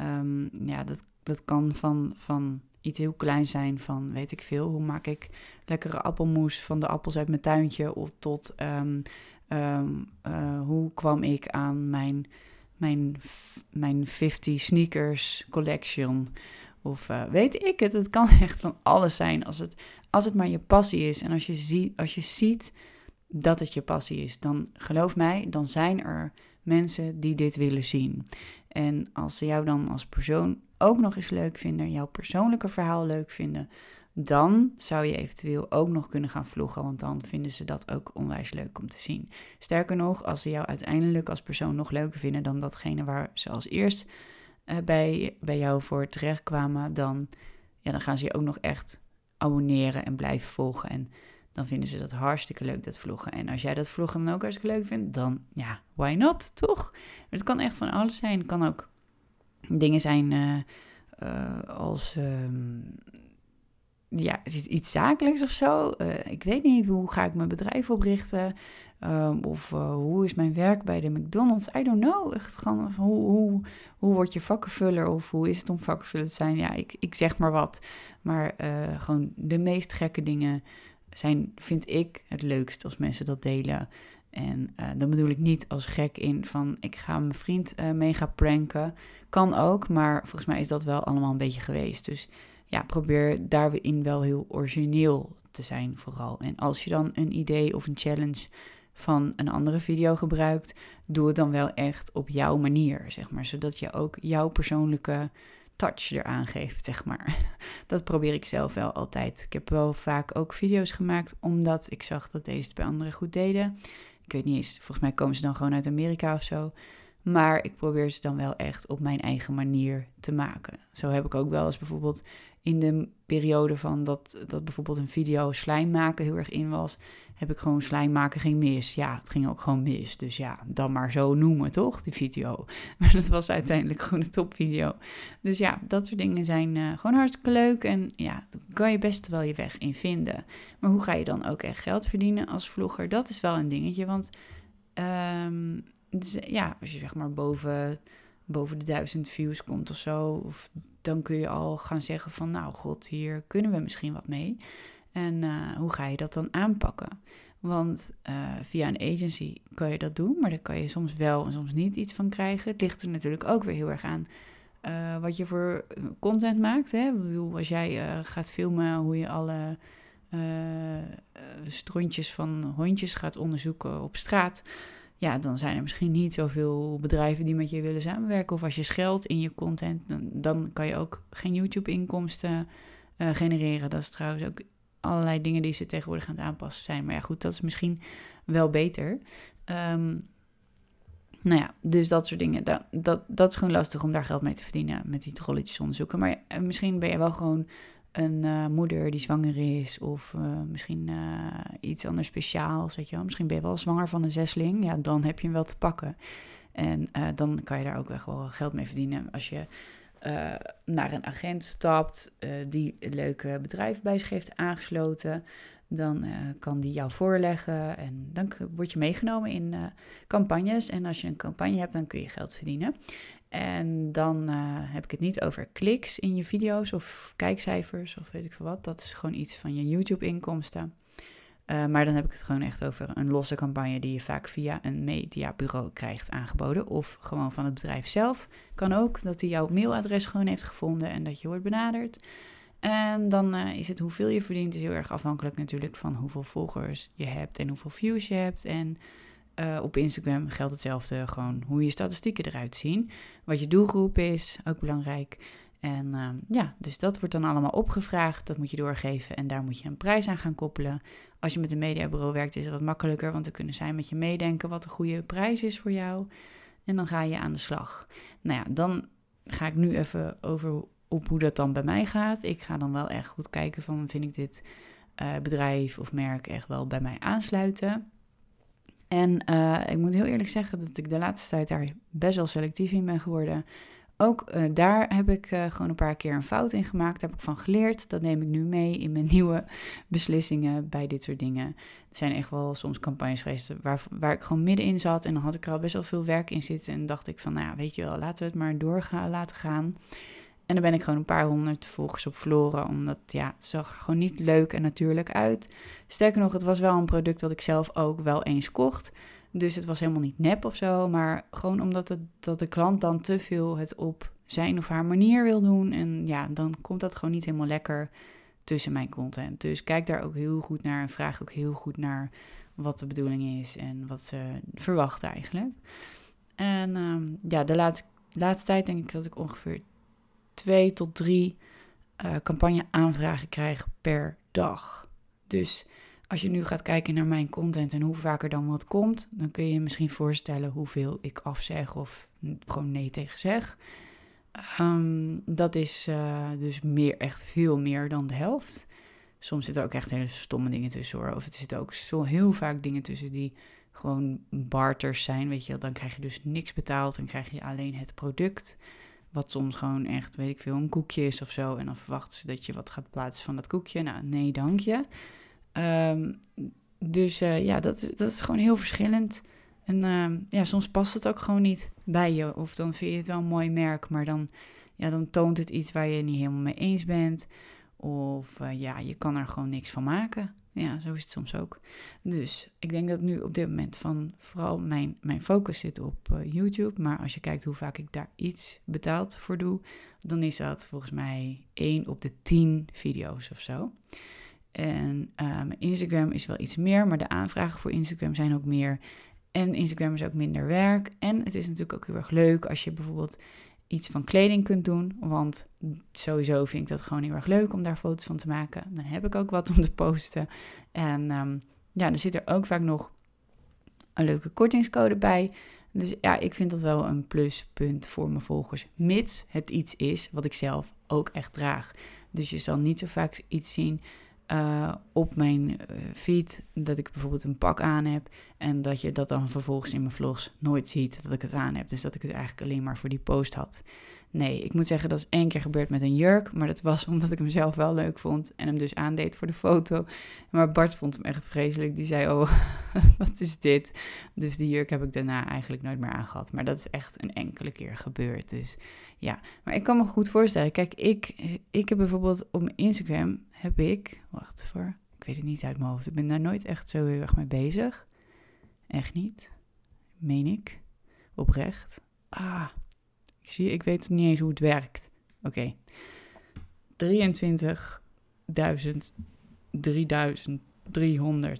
Um, ja, dat, dat kan van, van iets heel klein zijn, van weet ik veel, hoe maak ik lekkere appelmoes van de appels uit mijn tuintje, of tot um, um, uh, hoe kwam ik aan mijn, mijn, mijn 50 sneakers collection. Of uh, weet ik het, het kan echt van alles zijn als het, als het maar je passie is. En als je, zie, als je ziet dat het je passie is, dan geloof mij, dan zijn er mensen die dit willen zien. En als ze jou dan als persoon ook nog eens leuk vinden, jouw persoonlijke verhaal leuk vinden, dan zou je eventueel ook nog kunnen gaan vloggen, want dan vinden ze dat ook onwijs leuk om te zien. Sterker nog, als ze jou uiteindelijk als persoon nog leuker vinden dan datgene waar ze als eerst bij, bij jou voor terecht kwamen, dan, ja, dan gaan ze je ook nog echt abonneren en blijven volgen. En dan vinden ze dat hartstikke leuk, dat vloggen. En als jij dat vloggen dan ook hartstikke leuk vindt, dan ja, why not, toch? Het kan echt van alles zijn. Het kan ook dingen zijn uh, uh, als um, ja, iets zakelijks of zo. Uh, ik weet niet, hoe ga ik mijn bedrijf oprichten? Um, of hoe is mijn werk bij de McDonald's? I don't know. Echt gewoon, hoe, hoe, hoe word je vakkenvuller? Of hoe is het om vakkenvuller te zijn? Ja, ik, ik zeg maar wat. Maar gewoon de meest gekke dingen zijn, vind ik, het leukst als mensen dat delen. En uh, dan bedoel ik niet als gek in van ik ga mijn vriend gaan pranken. Kan ook, maar volgens mij is dat wel allemaal een beetje geweest. Dus ja, probeer daarin wel heel origineel te zijn vooral. En als je dan een idee of een challenge van een andere video gebruikt, doe het dan wel echt op jouw manier, zeg maar. Zodat je ook jouw persoonlijke touch eraan geeft, zeg maar. Dat probeer ik zelf wel altijd. Ik heb wel vaak ook video's gemaakt, omdat ik zag dat deze het bij anderen goed deden. Ik weet niet eens, volgens mij komen ze dan gewoon uit Amerika of zo. Maar ik probeer ze dan wel echt op mijn eigen manier te maken. Zo heb ik ook wel eens bijvoorbeeld in de periode van dat, dat bijvoorbeeld een video slijm maken heel erg in was, heb ik gewoon slijm maken ging mis. Ja, het ging ook gewoon mis. Dus ja, dan maar zo noemen, toch? Die video. Maar dat was uiteindelijk gewoon een topvideo. Dus ja, dat soort dingen zijn uh, gewoon hartstikke leuk. En ja, daar kan je best wel je weg in vinden. Maar hoe ga je dan ook echt geld verdienen als vlogger? Dat is wel een dingetje. Want um, dus, ja, als je zeg maar boven, boven de duizend views komt of zo, of dan kun je al gaan zeggen van, nou god, hier kunnen we misschien wat mee. En uh, hoe ga je dat dan aanpakken? Want uh, via een agency kan je dat doen, maar daar kan je soms wel en soms niet iets van krijgen. Het ligt er natuurlijk ook weer heel erg aan uh, wat je voor content maakt. Hè? Ik bedoel, als jij gaat filmen hoe je alle strontjes van hondjes gaat onderzoeken op straat ja, dan zijn er misschien niet zoveel bedrijven die met je willen samenwerken. Of als je scheldt in je content, dan, dan kan je ook geen YouTube-inkomsten uh, genereren. Dat is trouwens ook allerlei dingen die ze tegenwoordig aan het aanpassen zijn. Maar ja, goed, dat is misschien wel beter. Um, nou ja, dus dat soort dingen. Dat, dat, dat is gewoon lastig om daar geld mee te verdienen met die trolletjes onderzoeken. Maar uh, misschien ben je wel gewoon een uh, moeder die zwanger is, of uh, misschien uh, iets anders speciaals, weet je wel. Misschien ben je wel zwanger van een zesling, ja, dan heb je hem wel te pakken. En dan kan je daar ook wel geld mee verdienen als je naar een agent stapt die een leuke bedrijf bij zich heeft aangesloten. Dan kan die jou voorleggen en dan word je meegenomen in campagnes. En als je een campagne hebt, dan kun je geld verdienen. En dan uh, heb ik het niet over kliks in je video's of kijkcijfers of weet ik veel wat. Dat is gewoon iets van je YouTube-inkomsten. Uh, maar dan heb ik het gewoon echt over een losse campagne die je vaak via een mediabureau krijgt aangeboden. Of gewoon van het bedrijf zelf. Kan ook dat hij jouw mailadres gewoon heeft gevonden en dat je wordt benaderd. En dan uh, is het hoeveel je verdient, is heel erg afhankelijk natuurlijk van hoeveel volgers je hebt en hoeveel views je hebt. En Uh, op Instagram geldt hetzelfde, gewoon hoe je statistieken eruit zien. Wat je doelgroep is, ook belangrijk. En uh, ja, dus dat wordt dan allemaal opgevraagd. Dat moet je doorgeven en daar moet je een prijs aan gaan koppelen. Als je met een mediabureau werkt, is het wat makkelijker, want dan kunnen zij met je meedenken wat de goede prijs is voor jou. En dan ga je aan de slag. Nou ja, dan ga ik nu even over op hoe dat dan bij mij gaat. Ik ga dan wel echt goed kijken van, vind ik dit uh, bedrijf of merk echt wel bij mij aansluiten? En uh, ik moet heel eerlijk zeggen dat ik de laatste tijd daar best wel selectief in ben geworden. Ook uh, daar heb ik uh, gewoon een paar keer een fout in gemaakt. Daar heb ik van geleerd. Dat neem ik nu mee in mijn nieuwe beslissingen bij dit soort dingen. Er zijn echt wel soms campagnes geweest waar, waar ik gewoon middenin zat. En dan had ik er al best wel veel werk in zitten. En dacht ik van, nou ja, weet je wel, laten we het maar doorgaan, laten gaan. En dan ben ik gewoon een paar honderd volgers op verloren. Omdat ja, het zag gewoon niet leuk en natuurlijk uit. Sterker nog, het was wel een product dat ik zelf ook wel eens kocht. Dus het was helemaal niet nep of zo. Maar gewoon omdat het, dat de klant dan te veel het op zijn of haar manier wil doen. En ja, dan komt dat gewoon niet helemaal lekker tussen mijn content. Dus kijk daar ook heel goed naar en vraag ook heel goed naar wat de bedoeling is en wat ze verwachten eigenlijk. En um, ja, de laatste tijd denk ik dat ik ongeveer twee tot drie uh, campagne-aanvragen krijg per dag. Dus als je nu gaat kijken naar mijn content en hoe vaker dan wat komt, dan kun je je misschien voorstellen hoeveel ik afzeg of gewoon nee tegen zeg. Um, dat is uh, dus meer, echt veel meer dan de helft. Soms zitten er ook echt hele stomme dingen tussen hoor. Of er zitten ook zo heel vaak dingen tussen die gewoon barters zijn. Weet je, dan krijg je dus niks betaald en krijg je alleen het product. Wat soms gewoon echt, weet ik veel, een koekje is of zo. En dan verwachten ze dat je wat gaat plaatsen van dat koekje. Nou, nee, dank je. Um, dus uh, ja, dat, dat is gewoon heel verschillend. En uh, ja, soms past het ook gewoon niet bij je. Of dan vind je het wel een mooi merk, maar dan, ja, dan toont het iets waar je niet helemaal mee eens bent. Of uh, ja, je kan er gewoon niks van maken. Ja, zo is het soms ook. Dus ik denk dat nu op dit moment van vooral mijn, mijn focus zit op uh, YouTube. Maar als je kijkt hoe vaak ik daar iets betaald voor doe, dan is dat volgens mij 1 op de 10 video's of zo. En um, Instagram is wel iets meer, maar de aanvragen voor Instagram zijn ook meer. En Instagram is ook minder werk. En het is natuurlijk ook heel erg leuk als je bijvoorbeeld iets van kleding kunt doen. Want sowieso vind ik dat gewoon heel erg leuk om daar foto's van te maken. Dan heb ik ook wat om te posten. En um, ja, er zit er ook vaak nog een leuke kortingscode bij. Dus ja, ik vind dat wel een pluspunt voor mijn volgers. Mits het iets is wat ik zelf ook echt draag. Dus je zal niet zo vaak iets zien uh, op mijn uh, feed dat ik bijvoorbeeld een pak aan heb en dat je dat dan vervolgens in mijn vlogs nooit ziet dat ik het aan heb. Dus dat ik het eigenlijk alleen maar voor die post had. Nee, ik moet zeggen dat is één keer gebeurd met een jurk, maar dat was omdat ik hem zelf wel leuk vond en hem dus aandeed voor de foto. Maar Bart vond hem echt vreselijk. Die zei: "Oh, wat is dit?" Dus die jurk heb ik daarna eigenlijk nooit meer aangehad. Maar dat is echt een enkele keer gebeurd. Dus ja, maar ik kan me goed voorstellen. Kijk, ik, ik heb bijvoorbeeld op mijn Instagram heb ik, wacht voor, ik weet het niet uit mijn hoofd. Ik ben daar nooit echt zo heel erg mee bezig. Echt niet. Meen ik. Oprecht. Ah, ik zie, ik weet niet eens hoe het werkt. Oké. Okay. 23.000,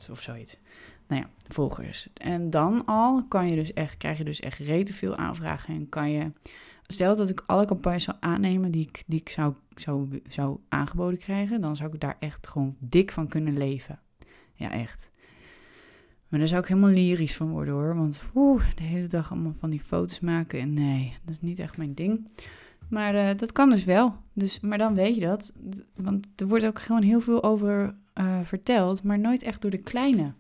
3.300 of zoiets. Nou ja, volgers. En dan al kan je dus echt, krijg je dus echt rete veel aanvragen en kan je stel dat ik alle campagnes zou aannemen die ik, die ik zou, zou, zou aangeboden krijgen, dan zou ik daar echt gewoon dik van kunnen leven. Ja, echt. Maar daar zou ik helemaal lyrisch van worden hoor. Want oeh, de hele dag allemaal van die foto's maken. En nee, dat is niet echt mijn ding. Maar uh, dat kan dus wel. Dus, maar dan weet je dat. Want er wordt ook gewoon heel veel over uh, verteld. Maar nooit echt door de kleine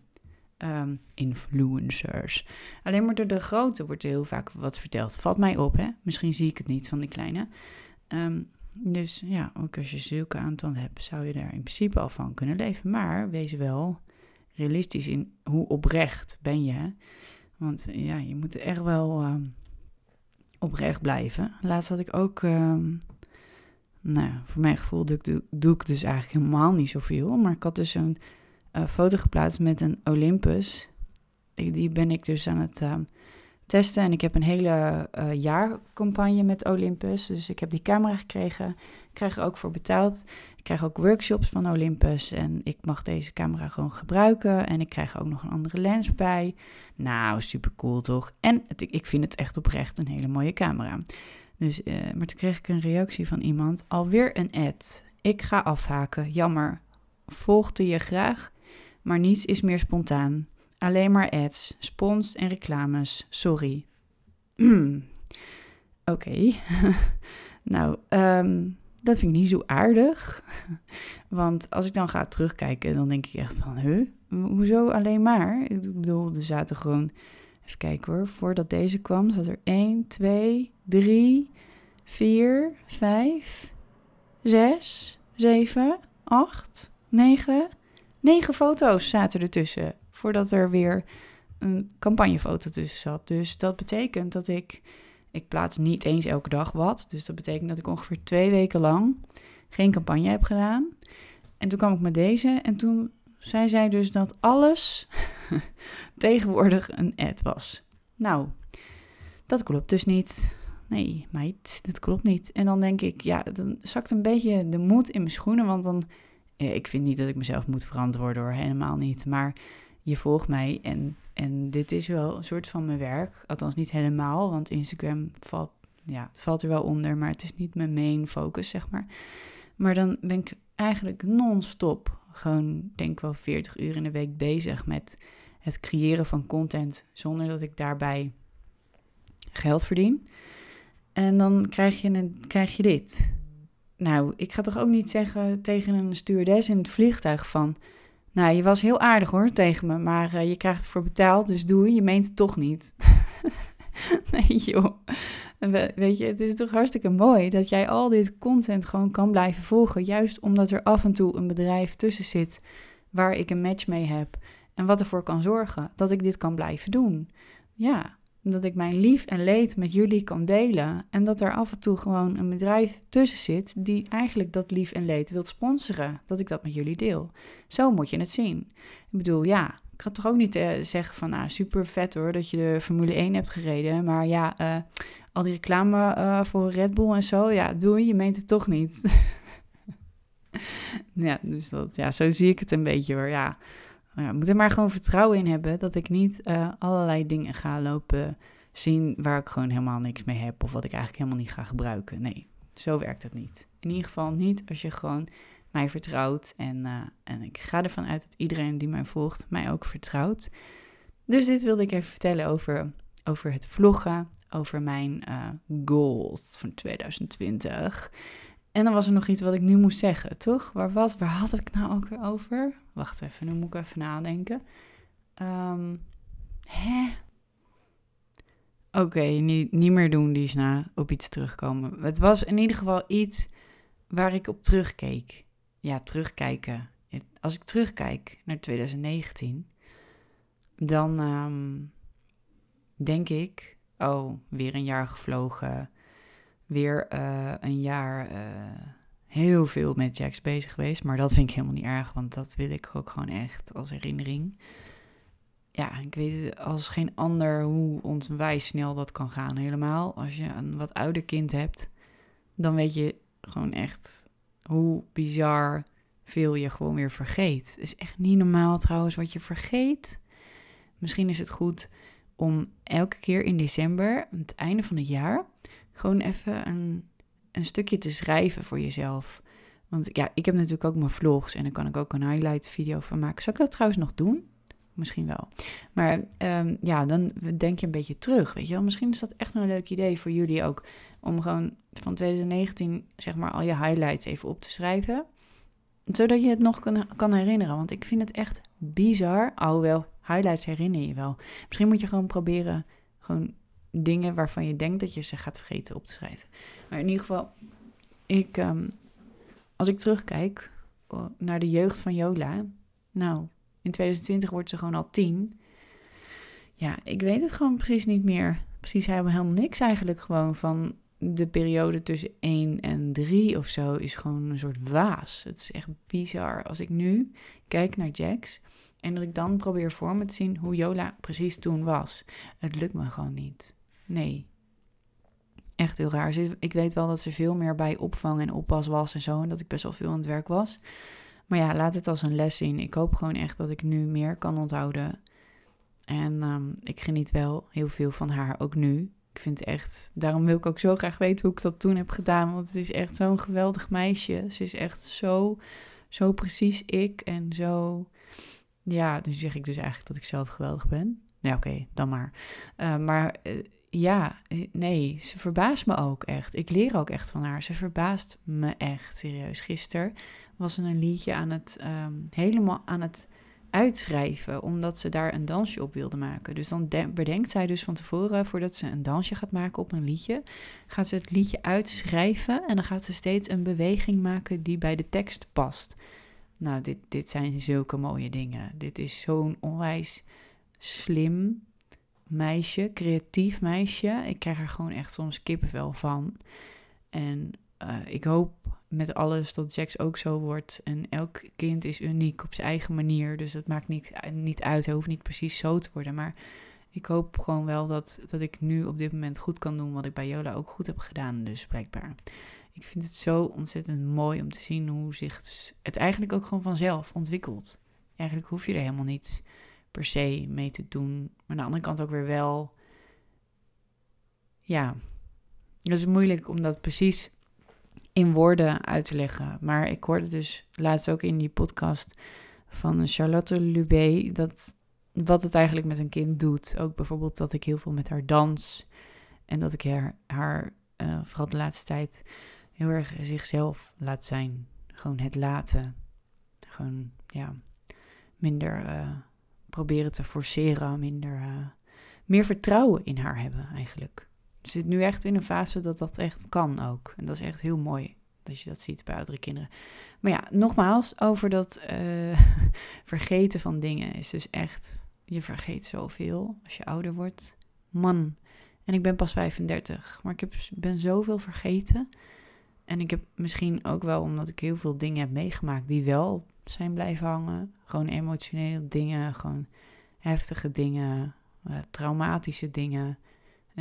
um, influencers. Alleen maar door de grote wordt er heel vaak wat verteld. Valt mij op, hè? Misschien zie ik het niet van die kleine. Um, dus ja, ook als je zulke aantal hebt, zou je daar in principe al van kunnen leven. Maar wees wel realistisch in hoe oprecht ben je. Want ja, je moet echt wel um, oprecht blijven. Laatst had ik ook, um, nou voor mijn gevoel doe, doe, doe, ik dus eigenlijk helemaal niet zoveel. Maar ik had dus een uh, foto geplaatst met een Olympus. Die, ben ik dus aan het uh, testen. En ik heb een hele uh, jaarcampagne met Olympus. Dus ik heb die camera gekregen. Ik krijg er ook voor betaald. Ik krijg ook workshops van Olympus. En ik mag deze camera gewoon gebruiken. En ik krijg ook nog een andere lens bij. Nou, super cool toch? En ik vind het echt oprecht een hele mooie camera. Dus, maar toen kreeg ik een reactie van iemand. Alweer een ad. Ik ga afhaken. Jammer. Volgde je graag. Maar niets is meer spontaan. Alleen maar ads, spons en reclames. Sorry. Oké. nou, um, dat vind ik niet zo aardig. Want als ik dan ga terugkijken, dan denk ik echt van, huh? Hoezo alleen maar? Ik bedoel, er zaten gewoon... Even kijken hoor. Voordat deze kwam, zat er 1, 2, 3, 4, 5, 6, 7, 8, 9... Negen foto's zaten ertussen voordat er weer een campagnefoto tussen zat. Dus dat betekent dat ik, ik plaats niet eens elke dag wat. Dus dat betekent dat ik ongeveer twee weken lang geen campagne heb gedaan. En toen kwam ik met deze en toen zei zij dus dat alles tegenwoordig een ad was. Nou, dat klopt dus niet. Nee, meid, dat klopt niet. En dan denk ik, ja, dan zakt een beetje de moed in mijn schoenen, want dan... ik vind niet dat ik mezelf moet verantwoorden hoor, helemaal niet. Maar je volgt mij en, en dit is wel een soort van mijn werk. Althans niet helemaal, want Instagram valt, ja, valt er wel onder, maar het is niet mijn main focus, zeg maar. Maar dan ben ik eigenlijk non-stop, gewoon denk wel 40 uur in de week bezig met het creëren van content, zonder dat ik daarbij geld verdien. En dan krijg je, een, krijg je dit. Nou, ik ga toch ook niet zeggen tegen een stewardess in het vliegtuig van... Nou, je was heel aardig hoor tegen me, maar uh, je krijgt het voor betaald, dus doe je meent het toch niet. nee joh. weet je, het is toch hartstikke mooi dat jij al dit content gewoon kan blijven volgen. Juist omdat er af en toe een bedrijf tussen zit waar ik een match mee heb. En wat ervoor kan zorgen dat ik dit kan blijven doen. Ja, dat ik mijn lief en leed met jullie kan delen. En dat er af en toe gewoon een bedrijf tussen zit die eigenlijk dat lief en leed wilt sponsoren. Dat ik dat met jullie deel. Zo moet je het zien. Ik bedoel, ja, ik ga toch ook niet uh, zeggen van, nou, super vet hoor dat je de Formule 1 hebt gereden. Maar ja, uh, al die reclame uh, voor Red Bull en zo, ja, doe je meent het toch niet. ja, dus dat, ja, zo zie ik het een beetje hoor, ja. Nou ja, moet er maar gewoon vertrouwen in hebben dat ik niet uh, allerlei dingen ga lopen zien waar ik gewoon helemaal niks mee heb of wat ik eigenlijk helemaal niet ga gebruiken. Nee, zo werkt het niet. In ieder geval niet als je gewoon mij vertrouwt. En, uh, en ik ga ervan uit dat iedereen die mij volgt mij ook vertrouwt. Dus dit wilde ik even vertellen over, over het vloggen, over mijn uh, goals van 2020. En dan was er nog iets wat ik nu moest zeggen, toch? Waar, was, waar had ik nou ook weer over? Wacht even, nu moet ik even nadenken. Um, hè? Oké, niet, niet meer doen, die is na op iets terugkomen. Het was in ieder geval iets waar ik op terugkeek. Ja, terugkijken. Als ik terugkijk naar 2019, dan um, denk ik, oh, weer een jaar gevlogen weer uh, een jaar uh, heel veel met Jax bezig geweest. Maar dat vind ik helemaal niet erg, want dat wil ik ook gewoon echt als herinnering. Ja, ik weet als geen ander hoe onwijs snel dat kan gaan. Helemaal als je een wat ouder kind hebt, dan weet je gewoon echt hoe bizar veel je gewoon weer vergeet. Het is echt niet normaal trouwens wat je vergeet. Misschien is het goed om elke keer in december, aan het einde van het jaar, gewoon even een, een stukje te schrijven voor jezelf. Want ja, ik heb natuurlijk ook mijn vlogs en daar kan ik ook een highlight video van maken. Zou ik dat trouwens nog doen? Misschien wel. Maar um, ja, dan denk je een beetje terug, weet je wel. Misschien is dat echt een leuk idee voor jullie ook. Om gewoon van 2019, zeg maar, al je highlights even op te schrijven. Zodat je het nog kan, kan herinneren. Want ik vind het echt bizar. Alhoewel, highlights herinner je wel. Misschien moet je gewoon proberen, gewoon dingen waarvan je denkt dat je ze gaat vergeten op te schrijven. Maar in ieder geval, ik, um, als ik terugkijk oh, naar de jeugd van Jola, nou, in 2020 wordt ze gewoon al tien. Ja, ik weet het gewoon precies niet meer. Precies helemaal niks eigenlijk gewoon van de periode tussen 1 en 3 of zo is gewoon een soort waas. Het is echt bizar. Als ik nu kijk naar Jax, En dat ik dan probeer voor me te zien hoe Jola precies toen was. Het lukt me gewoon niet. Nee. Echt heel raar. Ik weet wel dat ze veel meer bij opvang en oppas was en zo. En dat ik best wel veel aan het werk was. Maar ja, laat het als een les zien. Ik hoop gewoon echt dat ik nu meer kan onthouden. En um, ik geniet wel heel veel van haar, ook nu. Ik vind echt, daarom wil ik ook zo graag weten hoe ik dat toen heb gedaan. Want het is echt zo'n geweldig meisje. Ze is echt zo, zo precies ik en zo. Ja, dus zeg ik dus eigenlijk dat ik zelf geweldig ben. Ja, oké, dan maar. Uh, maar uh, ja, nee, ze verbaast me ook echt. Ik leer ook echt van haar. Ze verbaast me echt, serieus. Gisteren was ze een liedje aan het, um, helemaal aan het uitschrijven, omdat ze daar een dansje op wilde maken. Dus dan bedenkt zij dus van tevoren, voordat ze een dansje gaat maken op een liedje, gaat ze het liedje uitschrijven en dan gaat ze steeds een beweging maken die bij de tekst past. Nou, dit, dit zijn zulke mooie dingen. Dit is zo'n onwijs slim meisje, creatief meisje. Ik krijg er gewoon echt soms kippenvel van. En uh, ik hoop met alles dat Jax ook zo wordt. En elk kind is uniek op zijn eigen manier. Dus dat maakt niet, niet uit. Hij hoeft niet precies zo te worden. Maar ik hoop gewoon wel dat, dat ik nu op dit moment goed kan doen wat ik bij Jola ook goed heb gedaan. Dus blijkbaar. Ik vind het zo ontzettend mooi om te zien hoe zich het eigenlijk ook gewoon vanzelf ontwikkelt. Eigenlijk hoef je er helemaal niet per se mee te doen. Maar aan de andere kant ook weer wel. Ja, het is moeilijk om dat precies in woorden uit te leggen. Maar ik hoorde dus laatst ook in die podcast van Charlotte Lubé dat wat het eigenlijk met een kind doet. Ook bijvoorbeeld dat ik heel veel met haar dans en dat ik haar, haar uh, vooral de laatste tijd heel erg zichzelf laat zijn. Gewoon het laten. Gewoon, ja, minder uh, proberen te forceren, minder, uh, meer vertrouwen in haar hebben eigenlijk zit nu echt in een fase dat dat echt kan ook. En dat is echt heel mooi dat je dat ziet bij oudere kinderen. Maar ja, nogmaals, over dat uh, vergeten van dingen is dus echt... Je vergeet zoveel als je ouder wordt. Man, en ik ben pas 35, maar ik heb, ben zoveel vergeten. En ik heb misschien ook wel omdat ik heel veel dingen heb meegemaakt die wel zijn blijven hangen. Gewoon emotionele dingen, gewoon heftige dingen, uh, traumatische dingen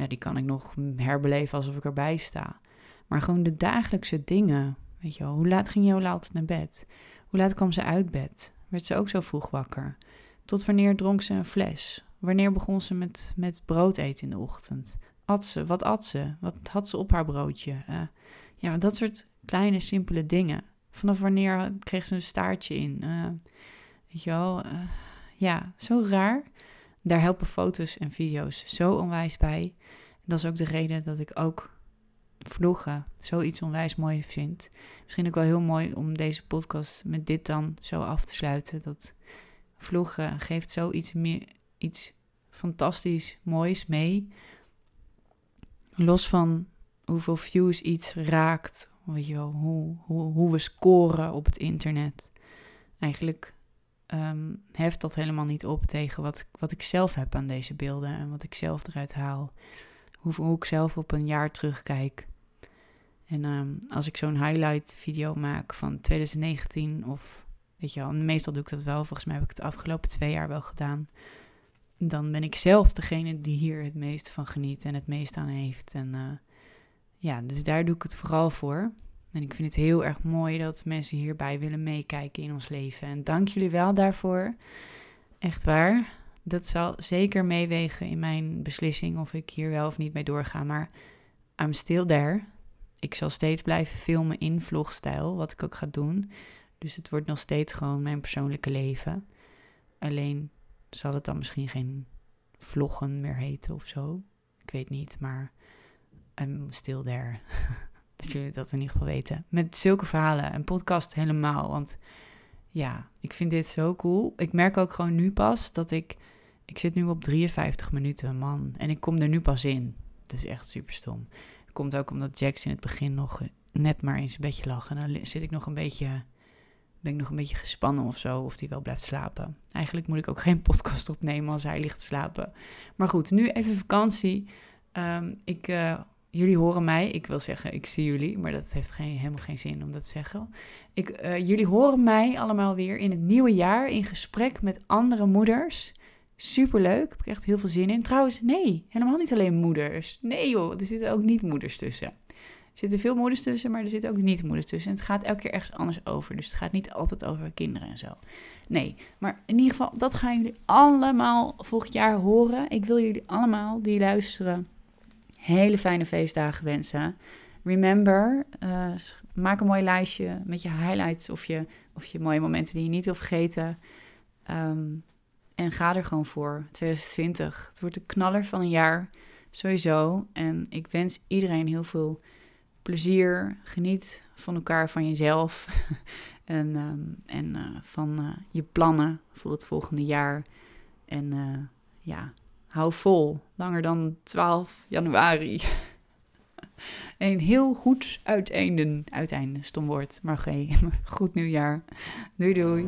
die kan ik nog herbeleven alsof ik erbij sta. Maar gewoon de dagelijkse dingen. Weet je wel, hoe laat ging Jola altijd naar bed? Hoe laat kwam ze uit bed? Werd ze ook zo vroeg wakker? Tot wanneer dronk ze een fles? Wanneer begon ze met, met brood eten in de ochtend? At ze? Wat at ze? Wat had ze op haar broodje? Uh, ja, dat soort kleine, simpele dingen. Vanaf wanneer kreeg ze een staartje in? Uh, weet je wel? Uh, ja, zo raar. Daar helpen foto's en video's zo onwijs bij. Dat is ook de reden dat ik ook vloggen zoiets onwijs mooi vind. Misschien ook wel heel mooi om deze podcast met dit dan zo af te sluiten. Dat vloggen geeft zoiets meer, iets fantastisch moois mee. Los van hoeveel views iets raakt, weet je wel, hoe, hoe, hoe we scoren op het internet. Eigenlijk um, heft dat helemaal niet op tegen wat, wat ik zelf heb aan deze beelden en wat ik zelf eruit haal. Hoe, ik zelf op een jaar terugkijk. En um, als ik zo'n highlight video maak van 2019 of weet je wel, meestal doe ik dat wel, volgens mij heb ik het de afgelopen twee jaar wel gedaan. Dan ben ik zelf degene die hier het meest van geniet en het meest aan heeft. En uh, ja, dus daar doe ik het vooral voor. En ik vind het heel erg mooi dat mensen hierbij willen meekijken in ons leven. En dank jullie wel daarvoor. Echt waar. Dat zal zeker meewegen in mijn beslissing of ik hier wel of niet mee doorga. Maar I'm still there. Ik zal steeds blijven filmen in vlogstijl, wat ik ook ga doen. Dus het wordt nog steeds gewoon mijn persoonlijke leven. Alleen zal het dan misschien geen vloggen meer heten of zo. Ik weet niet, maar I'm still there. Dat jullie dat in ieder geval weten. Met zulke verhalen. En podcast helemaal. Want ja, ik vind dit zo cool. Ik merk ook gewoon nu pas dat ik... Ik zit nu op 53 minuten, man. En ik kom er nu pas in. Dat is echt super stom. Het komt ook omdat Jax in het begin nog net maar in zijn bedje lag. En dan zit ik nog een beetje... Ben ik nog een beetje gespannen of zo, of hij wel blijft slapen. Eigenlijk moet ik ook geen podcast opnemen als hij ligt te slapen. Maar goed, nu even vakantie. Um, ik... Uh, jullie horen mij. Ik wil zeggen, ik zie jullie, maar dat heeft geen, helemaal geen zin om dat te zeggen. Ik, eh, jullie horen mij allemaal weer in het nieuwe jaar in gesprek met andere moeders. Superleuk, heb ik echt heel veel zin in. Trouwens, nee, helemaal niet alleen moeders. Nee joh, er zitten ook niet moeders tussen. Er zitten veel moeders tussen, maar er zitten ook niet moeders tussen. En het gaat elke keer ergens anders over. Dus het gaat niet altijd over kinderen en zo. Nee, maar in ieder geval, dat gaan jullie allemaal volgend jaar horen. Ik wil jullie allemaal die luisteren hele fijne feestdagen wensen. Remember, uh, maak een mooi lijstje met je highlights of je, of je mooie momenten die je niet wil vergeten. Um, en ga er gewoon voor. 2020. Het wordt een knaller van een jaar. Sowieso. En ik wens iedereen heel veel plezier. Geniet van elkaar, van jezelf. en um, en uh, van uh, je plannen voor het volgende jaar. En ja, hou vol. Langer dan 12 januari. Een heel goed uiteinde. Uiteinde, stom woord. Maar goed nieuwjaar. Doei doei.